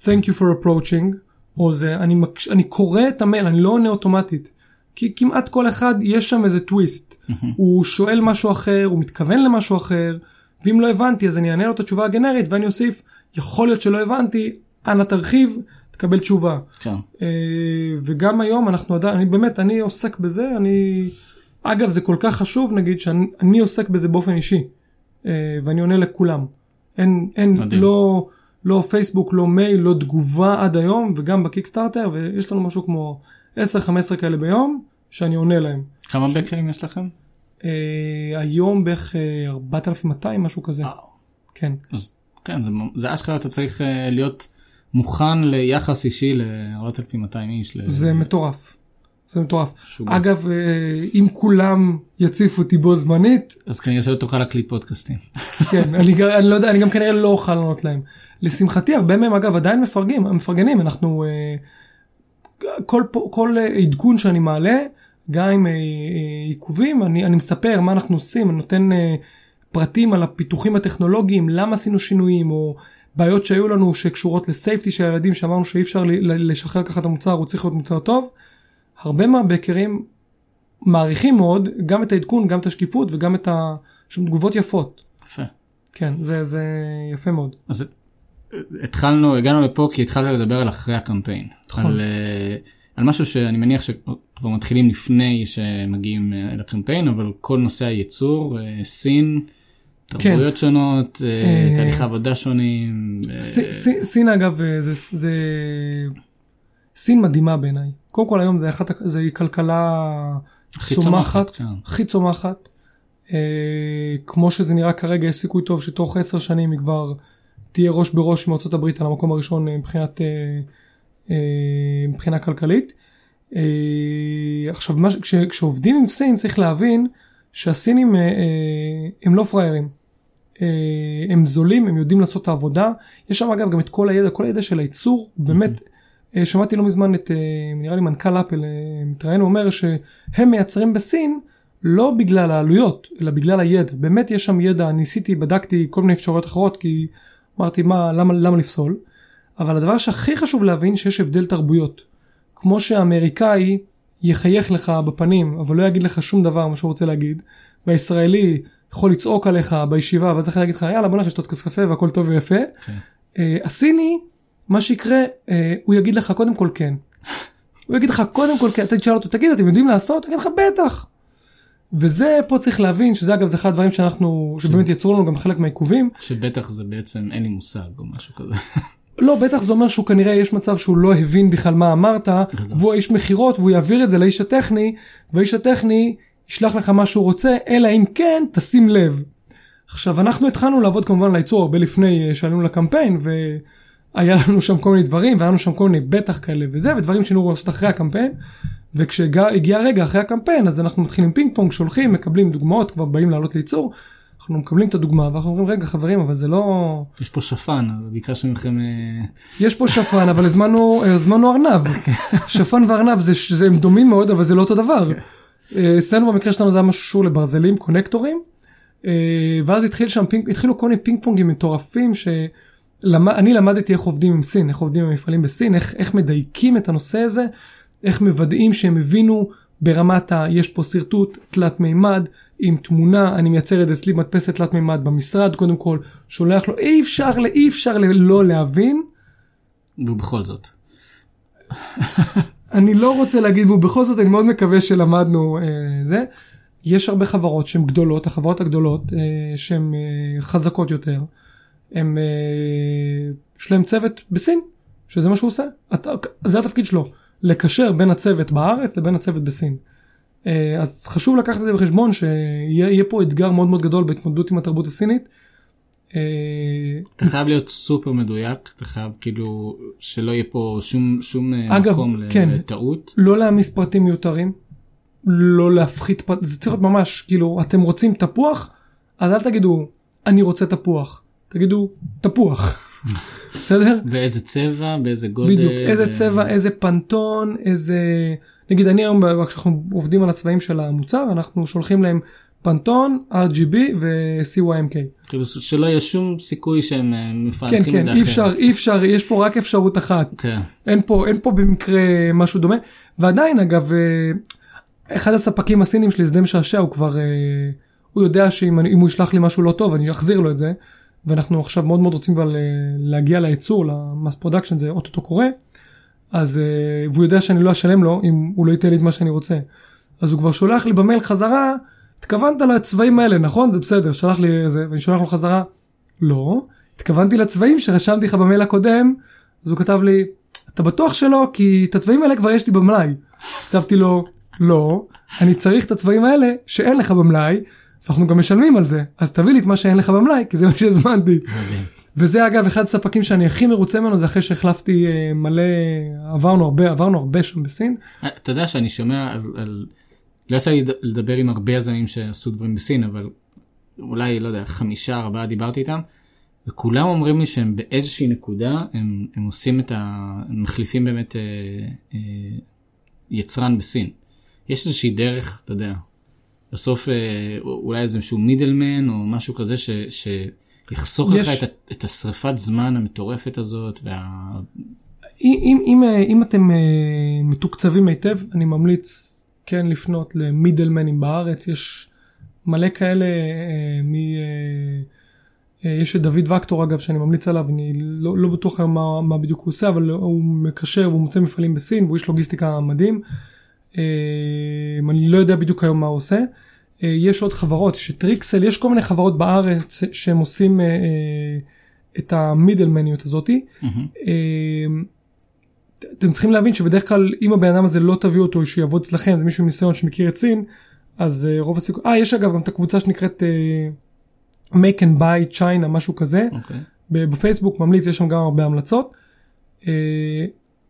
thank you for approaching, או זה, אני, מקש... אני קורא את המייל, אני לא עונה אוטומטית. כי כמעט כל אחד יש שם איזה טוויסט. הוא שואל משהו אחר, הוא מתכוון למשהו אחר, ואם לא הבנתי אז אני אענה לו את התשובה הגנרית ואני אוסיף, יכול להיות שלא הבנתי, אנא תרחיב, תקבל תשובה. כן. אה, וגם היום אנחנו עדיין, אני באמת, אני עוסק בזה, אני, אגב זה כל כך חשוב נגיד שאני אני עוסק בזה באופן אישי, אה, ואני עונה לכולם. אין, אין, מדהים. לא, לא פייסבוק, לא מייל, לא תגובה עד היום, וגם בקיקסטארטר, ויש לנו משהו כמו 10-15 כאלה ביום, שאני עונה להם. כמה בקרים יש לכם? אה, היום בערך אה, 4,200 משהו כזה, כן. אז כן, זה, זה אשכרה אתה צריך אה, להיות מוכן ליחס אישי ל-4,200 איש. ל- זה מטורף. זה מטורף. שהוא- אגב, אה, אם כולם יציפו אותי בו זמנית, אז כנראה שלא תוכל להקליט פודקאסטים. כן, אני, אני לא יודע, אני גם כנראה לא אוכל לענות להם. לשמחתי, הרבה מהם אגב עדיין מפרגים, מפרגנים, אנחנו, אה, כל, כל אה, עדכון שאני מעלה, גם עם אה, עיכובים, אני, אני מספר מה אנחנו עושים, אני נותן פרטים על הפיתוחים הטכנולוגיים, למה עשינו שינויים, או בעיות שהיו לנו שקשורות לסייפטי של הילדים, שאמרנו שאי אפשר לשחרר ככה את המוצר, הוא צריך להיות מוצר טוב. הרבה מהבקרים מעריכים מאוד גם את העדכון, גם את השקיפות וגם את ה... שהם תגובות יפות. יפה. כן, זה, זה יפה מאוד. אז התחלנו, הגענו לפה כי התחלת לדבר על אחרי הקמפיין. נכון. על, אה, על משהו שאני מניח שכבר מתחילים לפני שמגיעים אה, לקמפיין, אבל כל נושא הייצור, אה, סין, תרבויות שונות, אה, אה, תהליכי עבודה שונים. אה, סין אגב, זה, זה... סין מדהימה בעיניי. קודם כל היום זה אחת, זה כלכלה הכי צומחת, כן. הכי צומחת. אה, כמו שזה נראה כרגע, יש סיכוי טוב שתוך עשר שנים היא כבר תהיה ראש בראש עם ארצות הברית על המקום הראשון מבחינת, אה, אה, מבחינה כלכלית. אה, עכשיו, מה, כש, כשעובדים עם סין צריך להבין שהסינים אה, אה, הם לא פראיירים. אה, הם זולים, הם יודעים לעשות את העבודה. יש שם אגב גם את כל הידע, כל הידע של הייצור, באמת, אה, שמעתי לא מזמן את, אה, נראה לי מנכ"ל אפל, מתראיין, הוא אומר שהם מייצרים בסין לא בגלל העלויות, אלא בגלל הידע. באמת יש שם ידע, ניסיתי, בדקתי כל מיני אפשרויות אחרות, כי אמרתי, מה, למה, למה לפסול? אבל הדבר שהכי חשוב להבין, שיש הבדל תרבויות. כמו שהאמריקאי יחייך לך בפנים, אבל לא יגיד לך שום דבר מה שהוא רוצה להגיד, והישראלי יכול לצעוק עליך בישיבה, ואז צריך להגיד לך, יאללה בוא נלך לשתות כוס קפה והכל טוב ויפה. כן. אה, הסיני, מה שיקרה, אה, הוא יגיד לך קודם כל כן. הוא יגיד לך קודם כל כן, אתה תשאל אותו, תגיד, אתם יודעים לעשות? הוא יגיד לך, בטח. וזה פה צריך להבין, שזה אגב זה אחד הדברים שאנחנו, שבאמת יצרו לנו גם חלק מהעיכובים. שבטח זה בעצם אין לי מושג או משהו כזה. לא, בטח זה אומר שהוא כנראה, יש מצב שהוא לא הבין בכלל מה אמרת, והוא האיש מכירות, והוא יעביר את זה לאיש הטכני, והאיש הטכני ישלח לך מה שהוא רוצה, אלא אם כן, תשים לב. עכשיו, אנחנו התחלנו לעבוד כמובן על הייצור הרבה לפני אה, שעלינו לקמפיין, והיה לנו שם כל מיני דברים, והיה לנו שם כל מיני בטח כאלה וזה, ודברים שהיינו לעשות אחרי הקמפיין, וכשהגיע הרגע אחרי הקמפיין, אז אנחנו מתחילים פינג פונג, שולחים, מקבלים דוגמאות, כבר באים לעלות לייצור, אנחנו מקבלים את הדוגמה ואנחנו אומרים רגע חברים אבל זה לא יש פה שפן, ביקשנו מכם... אה, יש פה שפן אבל הזמנו הזמנו ארנב. שפן וארנב זה, זה הם דומים מאוד אבל זה לא אותו דבר. אה, אצלנו במקרה שלנו זה היה משהו שקשור לברזלים קונקטורים אה, ואז התחיל שם פינג, התחילו כל מיני פינג פונגים מטורפים שאני למדתי איך עובדים עם סין איך עובדים עם מפעלים בסין איך, איך מדייקים את הנושא הזה איך מוודאים שהם הבינו ברמת ה... יש פה שרטוט תלת מימד עם תמונה, אני מייצר את אצלי מדפסת תלת מימד במשרד קודם כל, שולח לו, אי אפשר, אי אפשר לא להבין. ובכל זאת. אני לא רוצה להגיד, ובכל זאת אני מאוד מקווה שלמדנו אה, זה. יש הרבה חברות שהן גדולות, החברות הגדולות אה, שהן אה, חזקות יותר, הם, אה, יש להם צוות בסין, שזה מה שהוא עושה, אתה, זה התפקיד שלו. לקשר בין הצוות בארץ לבין הצוות בסין. אה, אז חשוב לקחת את זה בחשבון שיהיה פה אתגר מאוד מאוד גדול בהתמודדות עם התרבות הסינית. אה, אתה חייב להיות סופר מדויק, אתה חייב כאילו שלא יהיה פה שום, שום אה, אגב, מקום כן, לטעות. לא להעמיס פרטים מיותרים, לא להפחית פרטים, זה צריך להיות ממש כאילו אתם רוצים תפוח, אז אל תגידו אני רוצה תפוח, תגידו תפוח. בסדר? ואיזה צבע, באיזה גודל. בדיוק, איזה ו... צבע, איזה פנטון, איזה... נגיד אני היום, כשאנחנו עובדים על הצבעים של המוצר, אנחנו שולחים להם פנטון, RGB ו-CYMK. כאילו שלא יהיה שום סיכוי שהם אה, מפענחים כן, כן, את זה אחרת. כן, כן, אי אפשר, אי אפשר, יש פה רק אפשרות אחת. כן. אין פה, אין פה במקרה משהו דומה. ועדיין אגב, אה, אחד הספקים הסינים שלי, זה די משעשע, הוא כבר, אה, הוא יודע שאם הוא ישלח לי משהו לא טוב, אני אחזיר לו את זה. ואנחנו עכשיו מאוד מאוד רוצים כבר להגיע לייצור, ל mass production, זה אוטוטו קורה, אז, והוא יודע שאני לא אשלם לו אם הוא לא ייתן לי את מה שאני רוצה. אז הוא כבר שולח לי במייל חזרה, התכוונת לצבעים האלה, נכון? זה בסדר, שלח לי איזה, ואני שולח לו חזרה, לא, התכוונתי לצבעים שרשמתי לך במייל הקודם, אז הוא כתב לי, אתה בטוח שלא? כי את הצבעים האלה כבר יש לי במלאי. כתבתי לו, לא, אני צריך את הצבעים האלה שאין לך במלאי, ואנחנו גם משלמים על זה, אז תביא לי את מה שאין לך במלאי, כי זה מה שהזמנתי. וזה אגב אחד הספקים שאני הכי מרוצה ממנו, זה אחרי שהחלפתי אה, מלא, עברנו הרבה, עברנו הרבה שם בסין. אה, אתה יודע שאני שומע על, על... לא יצא לי לדבר עם הרבה יזמים שעשו דברים בסין, אבל אולי, לא יודע, חמישה, ארבעה דיברתי איתם, וכולם אומרים לי שהם באיזושהי נקודה, הם, הם עושים את ה... הם מחליפים באמת אה, אה, יצרן בסין. יש איזושהי דרך, אתה יודע, בסוף אה, אולי איזשהו מידלמן או משהו כזה ש, שיחסוך יש... לך את, את השריפת זמן המטורפת הזאת. וה... אם, אם, אה, אם אתם אה, מתוקצבים היטב, אני ממליץ כן לפנות למידלמנים בארץ, יש מלא כאלה, מ... יש את דוד וקטור אגב שאני ממליץ עליו, אני לא, לא בטוח מה, מה בדיוק הוא עושה, אבל הוא מקשר והוא מוצא מפעלים בסין והוא איש לוגיסטיקה מדהים. אה, אני לא יודע בדיוק היום מה הוא עושה. אה, יש עוד חברות, שטריקסל, יש כל מיני חברות בארץ שהם עושים אה, את המידלמניות הזאתי. Mm-hmm. אתם צריכים להבין שבדרך כלל אם הבן אדם הזה לא תביאו אותו שיעבוד אצלכם זה מישהו עם ניסיון שמכיר את סין אז רוב הסיכוי אה יש אגב גם את הקבוצה שנקראת uh, make and buy china משהו כזה okay. אוקיי. בפייסבוק ממליץ יש שם גם הרבה המלצות. Uh,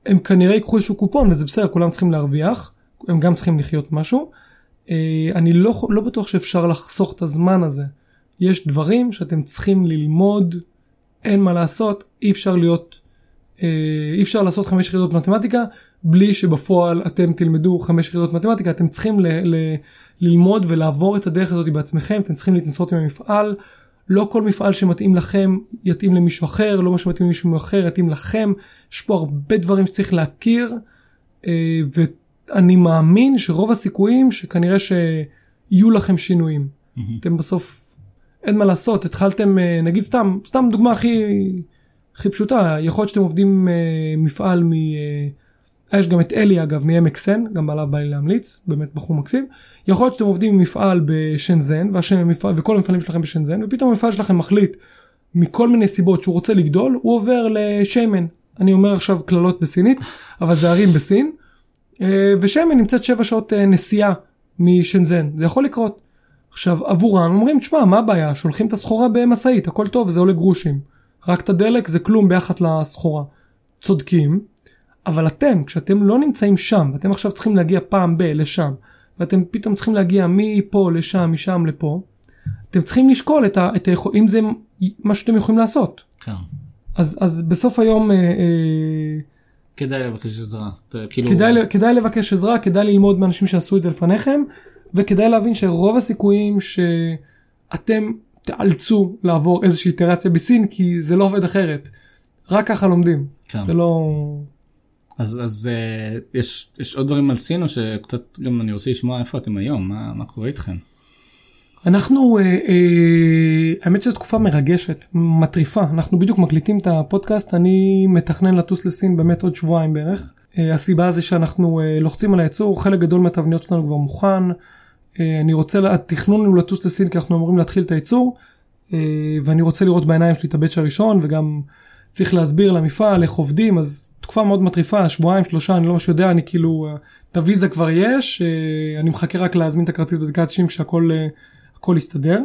הם כנראה ייקחו איזשהו קופון וזה בסדר כולם צריכים להרוויח הם גם צריכים לחיות משהו. אה, אני לא, לא בטוח שאפשר לחסוך את הזמן הזה. יש דברים שאתם צריכים ללמוד, אין מה לעשות, אי אפשר להיות, אי אפשר לעשות חמש יחידות מתמטיקה בלי שבפועל אתם תלמדו חמש יחידות מתמטיקה, אתם צריכים ל, ל, ללמוד ולעבור את הדרך הזאת בעצמכם, אתם צריכים להתנסות עם המפעל. לא כל מפעל שמתאים לכם יתאים למישהו אחר, לא מה שמתאים למישהו אחר יתאים לכם, יש פה הרבה דברים שצריך להכיר, אה, אני מאמין שרוב הסיכויים שכנראה שיהיו לכם שינויים. Mm-hmm. אתם בסוף, אין מה לעשות, התחלתם, אה, נגיד סתם, סתם דוגמה הכי, הכי פשוטה, יכול להיות שאתם עובדים אה, מפעל מ... אה, יש גם את אלי אגב מ-MXN, גם עליו בא לי להמליץ, באמת בחור מקסים. יכול להיות שאתם עובדים במפעל בשנזן, והמפעל, וכל המפעלים שלכם בשנזן, ופתאום המפעל שלכם מחליט מכל מיני סיבות שהוא רוצה לגדול, הוא עובר לשיימן. אני אומר עכשיו קללות בסינית, אבל זה ערים בסין. אה, ושמן נמצאת 7 שעות אה, נסיעה משנזן, זה יכול לקרות. עכשיו עבורם אומרים תשמע מה הבעיה שולחים את הסחורה במשאית הכל טוב זה עולה גרושים רק את הדלק זה כלום ביחס לסחורה. צודקים אבל אתם כשאתם לא נמצאים שם ואתם עכשיו צריכים להגיע פעם ב לשם ואתם פתאום צריכים להגיע מפה לשם משם לפה אתם צריכים לשקול את ה, את ה, אם זה מה שאתם יכולים לעשות. כן. אז, אז בסוף היום אה, אה, כדאי לבקש עזרה. כאילו, כדאי, כדאי לבקש עזרה, כדאי ללמוד מאנשים שעשו את זה לפניכם, וכדאי להבין שרוב הסיכויים שאתם תיאלצו לעבור איזושהי איטרציה בסין, כי זה לא עובד אחרת. רק ככה לומדים. כן. זה לא... אז, אז אה, יש, יש עוד דברים על סין או שקצת גם אני רוצה לשמוע איפה אתם היום, מה, מה קורה איתכם? אנחנו, אה, אה, האמת שזו תקופה מרגשת, מטריפה. אנחנו בדיוק מקליטים את הפודקאסט, אני מתכנן לטוס לסין באמת עוד שבועיים בערך. אה, הסיבה זה שאנחנו אה, לוחצים על הייצור, חלק גדול מהתבניות שלנו כבר מוכן. אה, אני רוצה, התכנון הוא לטוס לסין כי אנחנו אמורים להתחיל את הייצור, אה, ואני רוצה לראות בעיניים שלי את הבאץ' הראשון, וגם צריך להסביר למפעל איך עובדים, אז תקופה מאוד מטריפה, שבועיים, שלושה, אני לא ממש יודע, אני כאילו, אה, את הוויזה כבר יש, אני מחכה רק להזמין את הכרטיס בדקה ה-90 כשהכל הכל יסתדר.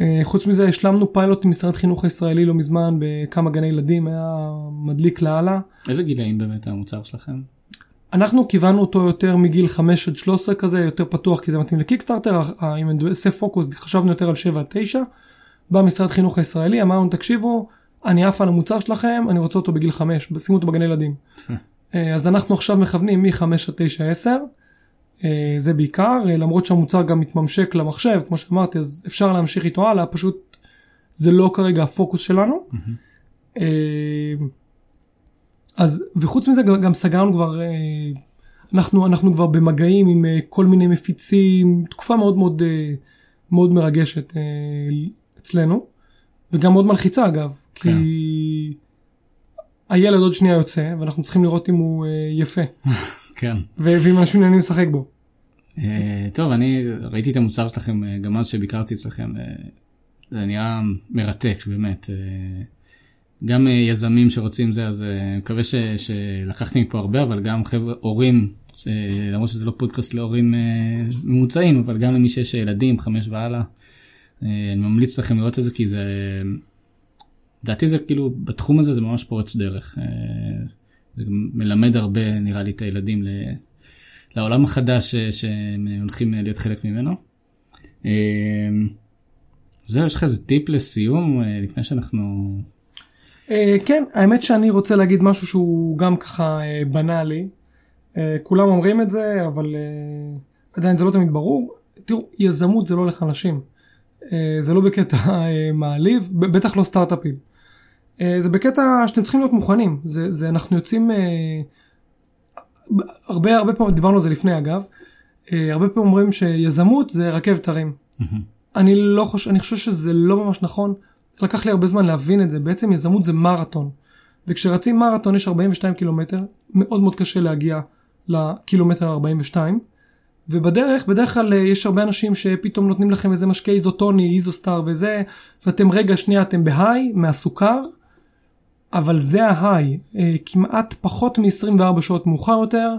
אה, חוץ מזה השלמנו פיילוט עם משרד חינוך הישראלי לא מזמן בכמה גני ילדים, היה מדליק לאללה. איזה גילאים באמת המוצר שלכם? אנחנו כיוונו אותו יותר מגיל 5 עד 13 כזה, יותר פתוח כי זה מתאים לקיקסטארטר, אה, אם אני עושה פוקוס חשבנו יותר על 7 עד 9. בא משרד חינוך הישראלי, אמרנו תקשיבו, אני עף על המוצר שלכם, אני רוצה אותו בגיל 5, שימו אותו בגני ילדים. אה, אז אנחנו עכשיו מכוונים מ-5 עד 9, 10. אה, זה בעיקר, אה, למרות שהמוצר גם מתממשק למחשב, כמו שאמרתי, אז אפשר להמשיך איתו הלאה, פשוט זה לא כרגע הפוקוס שלנו. אז, וחוץ מזה גם, גם סגרנו כבר, אה, אנחנו, אנחנו כבר במגעים עם אה, כל מיני מפיצים, תקופה מאוד מאוד, אה, מאוד מרגשת אה, אצלנו, וגם מאוד מלחיצה אגב, כן. כי הילד עוד שנייה יוצא, ואנחנו צריכים לראות אם הוא אה, יפה, כן. ואם אנשים נהנים לשחק בו. אה, טוב, אני ראיתי את המוצר שלכם גם אז שביקרתי אצלכם, זה נראה מרתק באמת. אה, גם אה, יזמים שרוצים זה, אז אה, אני מקווה ש, שלקחתי מפה הרבה, אבל גם חבר'ה, הורים, ש- למרות שזה לא פודקאסט להורים אה, ממוצעים, אבל גם למי שיש ילדים, חמש והלאה, אה, אני ממליץ לכם לראות את זה, כי זה, לדעתי זה כאילו, בתחום הזה זה ממש פורץ דרך. אה, זה מלמד הרבה, נראה לי, את הילדים ל... לעולם החדש שהם הולכים להיות חלק ממנו. אה, זהו, יש לך איזה טיפ לסיום אה, לפני שאנחנו... אה, כן, האמת שאני רוצה להגיד משהו שהוא גם ככה אה, בנאלי. אה, כולם אומרים את זה, אבל עדיין זה לא תמיד ברור. תראו, יזמות זה לא לחלשים. זה לא בקטע מעליב, בטח לא סטארט-אפים. זה בקטע שאתם צריכים להיות מוכנים. זה, זה אנחנו יוצאים... הרבה הרבה פעמים, דיברנו על זה לפני אגב, הרבה פעמים אומרים שיזמות זה רכבת הרים. אני לא חושב, אני חושב שזה לא ממש נכון. לקח לי הרבה זמן להבין את זה. בעצם יזמות זה מרתון. וכשרצים מרתון יש 42 קילומטר, מאוד מאוד קשה להגיע לקילומטר 42. ובדרך, בדרך כלל אה, יש הרבה אנשים שפתאום נותנים לכם איזה משקה איזוטוני, איזוסטאר וזה, ואתם רגע שנייה אתם בהיי מהסוכר, אבל זה ההיי. אה, כמעט פחות מ-24 שעות מאוחר יותר,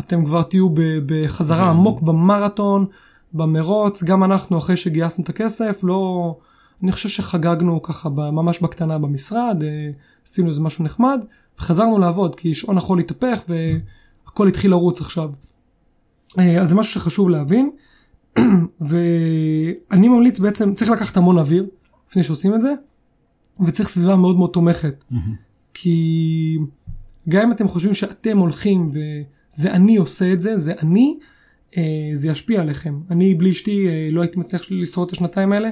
אתם כבר תהיו בחזרה עמוק במרתון, במרוץ, גם אנחנו אחרי שגייסנו את הכסף, לא... אני חושב שחגגנו ככה ממש בקטנה במשרד, אה, עשינו איזה משהו נחמד, וחזרנו לעבוד, כי שעון החול התהפך והכל התחיל לרוץ עכשיו. אה, אז זה משהו שחשוב להבין, ואני ממליץ בעצם, צריך לקחת המון אוויר לפני שעושים את זה, וצריך סביבה מאוד מאוד תומכת. כי גם אם אתם חושבים שאתם הולכים וזה אני עושה את זה, זה אני, אה, זה ישפיע עליכם. אני בלי אשתי לא הייתי מצליח לשרוד את השנתיים האלה.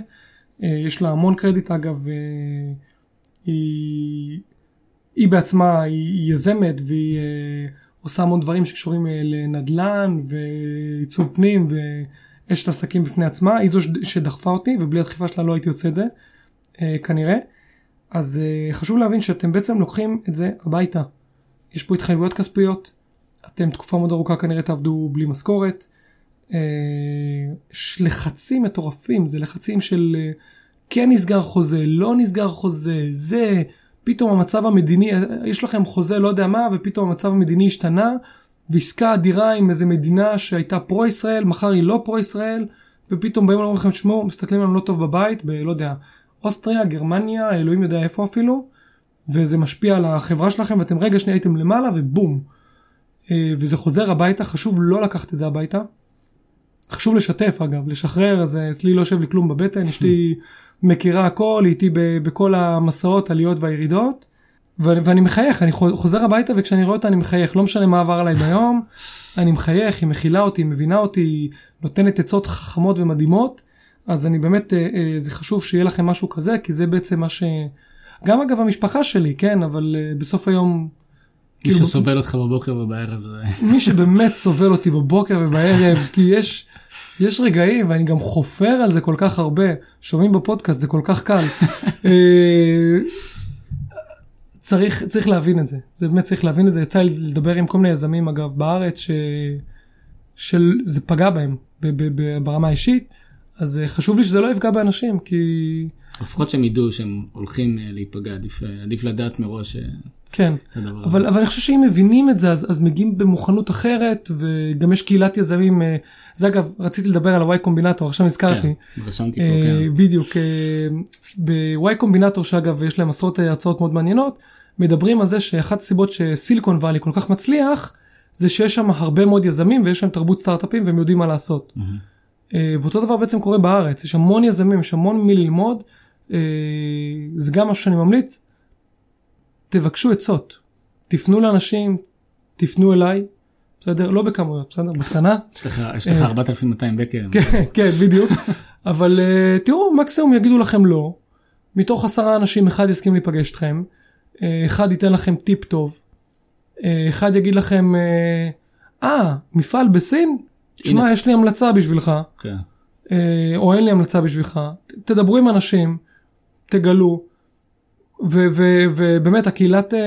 אה, יש לה המון קרדיט אגב, אה, היא, היא בעצמה, היא, יזמת והיא אה, עושה המון דברים שקשורים לנדל"ן ועיצוב פנים ואשת עסקים בפני עצמה. היא זו שדחפה אותי ובלי הדחיפה שלה לא הייתי עושה את זה, אה, כנראה. אז חשוב להבין שאתם בעצם לוקחים את זה הביתה. יש פה התחייבויות כספיות, אתם תקופה מאוד ארוכה כנראה תעבדו בלי משכורת. יש לחצים מטורפים, זה לחצים של uh, כן נסגר חוזה, לא נסגר חוזה, זה, פתאום המצב המדיני, יש לכם חוזה לא יודע מה, ופתאום המצב המדיני השתנה, ועסקה אדירה עם איזה מדינה שהייתה פרו ישראל, מחר היא לא פרו ישראל, ופתאום באים ואומרים לכם, תשמעו, מסתכלים עלינו לא טוב בבית, בלא יודע, אוסטריה, גרמניה, אלוהים יודע איפה אפילו, וזה משפיע על החברה שלכם, ואתם רגע שנייה הייתם למעלה ובום. אה, וזה חוזר הביתה, חשוב לא לקחת את זה הביתה. חשוב לשתף אגב, לשחרר, אז אה, אצלי לא יושב לי כלום בבטן, אשתי מכירה הכל, היא איתי בכל המסעות, עליות והירידות, ו- ואני מחייך, אני חו- חוזר הביתה וכשאני רואה אותה אני מחייך, לא משנה מה עבר עליי ביום, אני מחייך, היא מכילה אותי, היא מבינה אותי, היא נותנת עצות חכמות ומדהימות, אז אני באמת, אה, אה, זה חשוב שיהיה לכם משהו כזה, כי זה בעצם מה ש... גם אגב המשפחה שלי, כן, אבל בסוף היום... מי כאילו, שסובל אותך בבוקר ובערב זה... מי שבאמת סובל אותי בבוקר ובערב, כי יש, יש רגעים, ואני גם חופר על זה כל כך הרבה, שומעים בפודקאסט, זה כל כך קל. אה, צריך, צריך להבין את זה, זה באמת צריך להבין את זה. יצא לי לדבר עם כל מיני יזמים אגב בארץ, ש, שזה פגע בהם ב, ב, ב, ברמה האישית, אז אה, חשוב לי שזה לא יפגע באנשים, כי לפחות שהם ידעו שהם הולכים אה, להיפגע, עדיף, עדיף לדעת מראש כן. אבל, אבל אני חושב שאם מבינים את זה, אז, אז מגיעים במוכנות אחרת, וגם יש קהילת יזמים, אה, זה אגב, רציתי לדבר על הוואי קומבינטור, עכשיו נזכרתי. כן, רשמתי פה, אה, כן. בדיוק, אה, בוואי קומבינטור שאגב יש להם עשרות אה, הרצאות מאוד מעניינות, מדברים על זה שאחת הסיבות שסיליקון וואלי כל כך מצליח, זה שיש שם הרבה מאוד יזמים ויש שם תרבות סטארט-אפים והם יודעים מה לעשות. אה, ואותו דבר בעצם קורה בארץ, יש המון יזמים, יש המון מי ללמוד, אה, זה גם משהו שאני ממליץ, תבקשו עצות, תפנו לאנשים, תפנו אליי, בסדר? לא בכמויות, בסדר? בקטנה. יש לך- יש לך 4,200 בקר. כן, כן, בדיוק. אבל uh, תראו, מקסימום יגידו לכם לא. מתוך עשרה אנשים אחד יסכים להיפגש איתכם, אה, אחד ייתן לכם טיפ טוב, אה, אחד יגיד לכם, אה, אה, מפעל בסין? תשמע, יש לי המלצה בשבילך, כן. אה, או אין לי המלצה בשבילך. תדברו עם אנשים, תגלו. ובאמת הקהילת, אה, אה,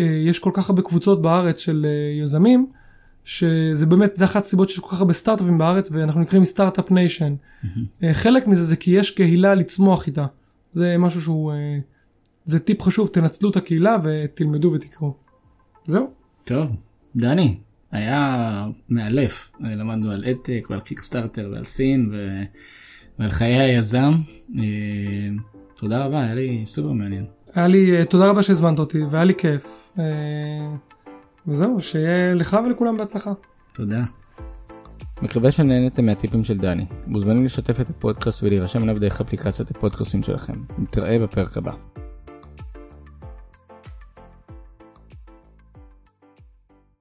אה, יש כל כך הרבה קבוצות בארץ של יזמים, שזה באמת, זה אחת הסיבות שיש כל כך הרבה סטארט-אפים בארץ, ואנחנו נקראים Start-Up Nation. חלק מזה זה כי יש קהילה לצמוח איתה. זה משהו שהוא, זה טיפ חשוב, תנצלו את הקהילה ותלמדו ותקראו. זהו. טוב, דני, היה מאלף. למדנו על EdTech ועל Kickstarter ועל סין ו... ועל חיי היזם. תודה רבה, היה לי סופר מעניין. היה לי, אה, תודה רבה שהזמנת אותי, והיה לי כיף. אה, וזהו, שיהיה לך ולכולם בהצלחה. תודה. מקווה שנהנתם מהטיפים של דני. מוזמנים לשתף את הפודקאסט ולהירשם אליו דרך אפליקציית הפודקאסטים שלכם. נתראה בפרק הבא.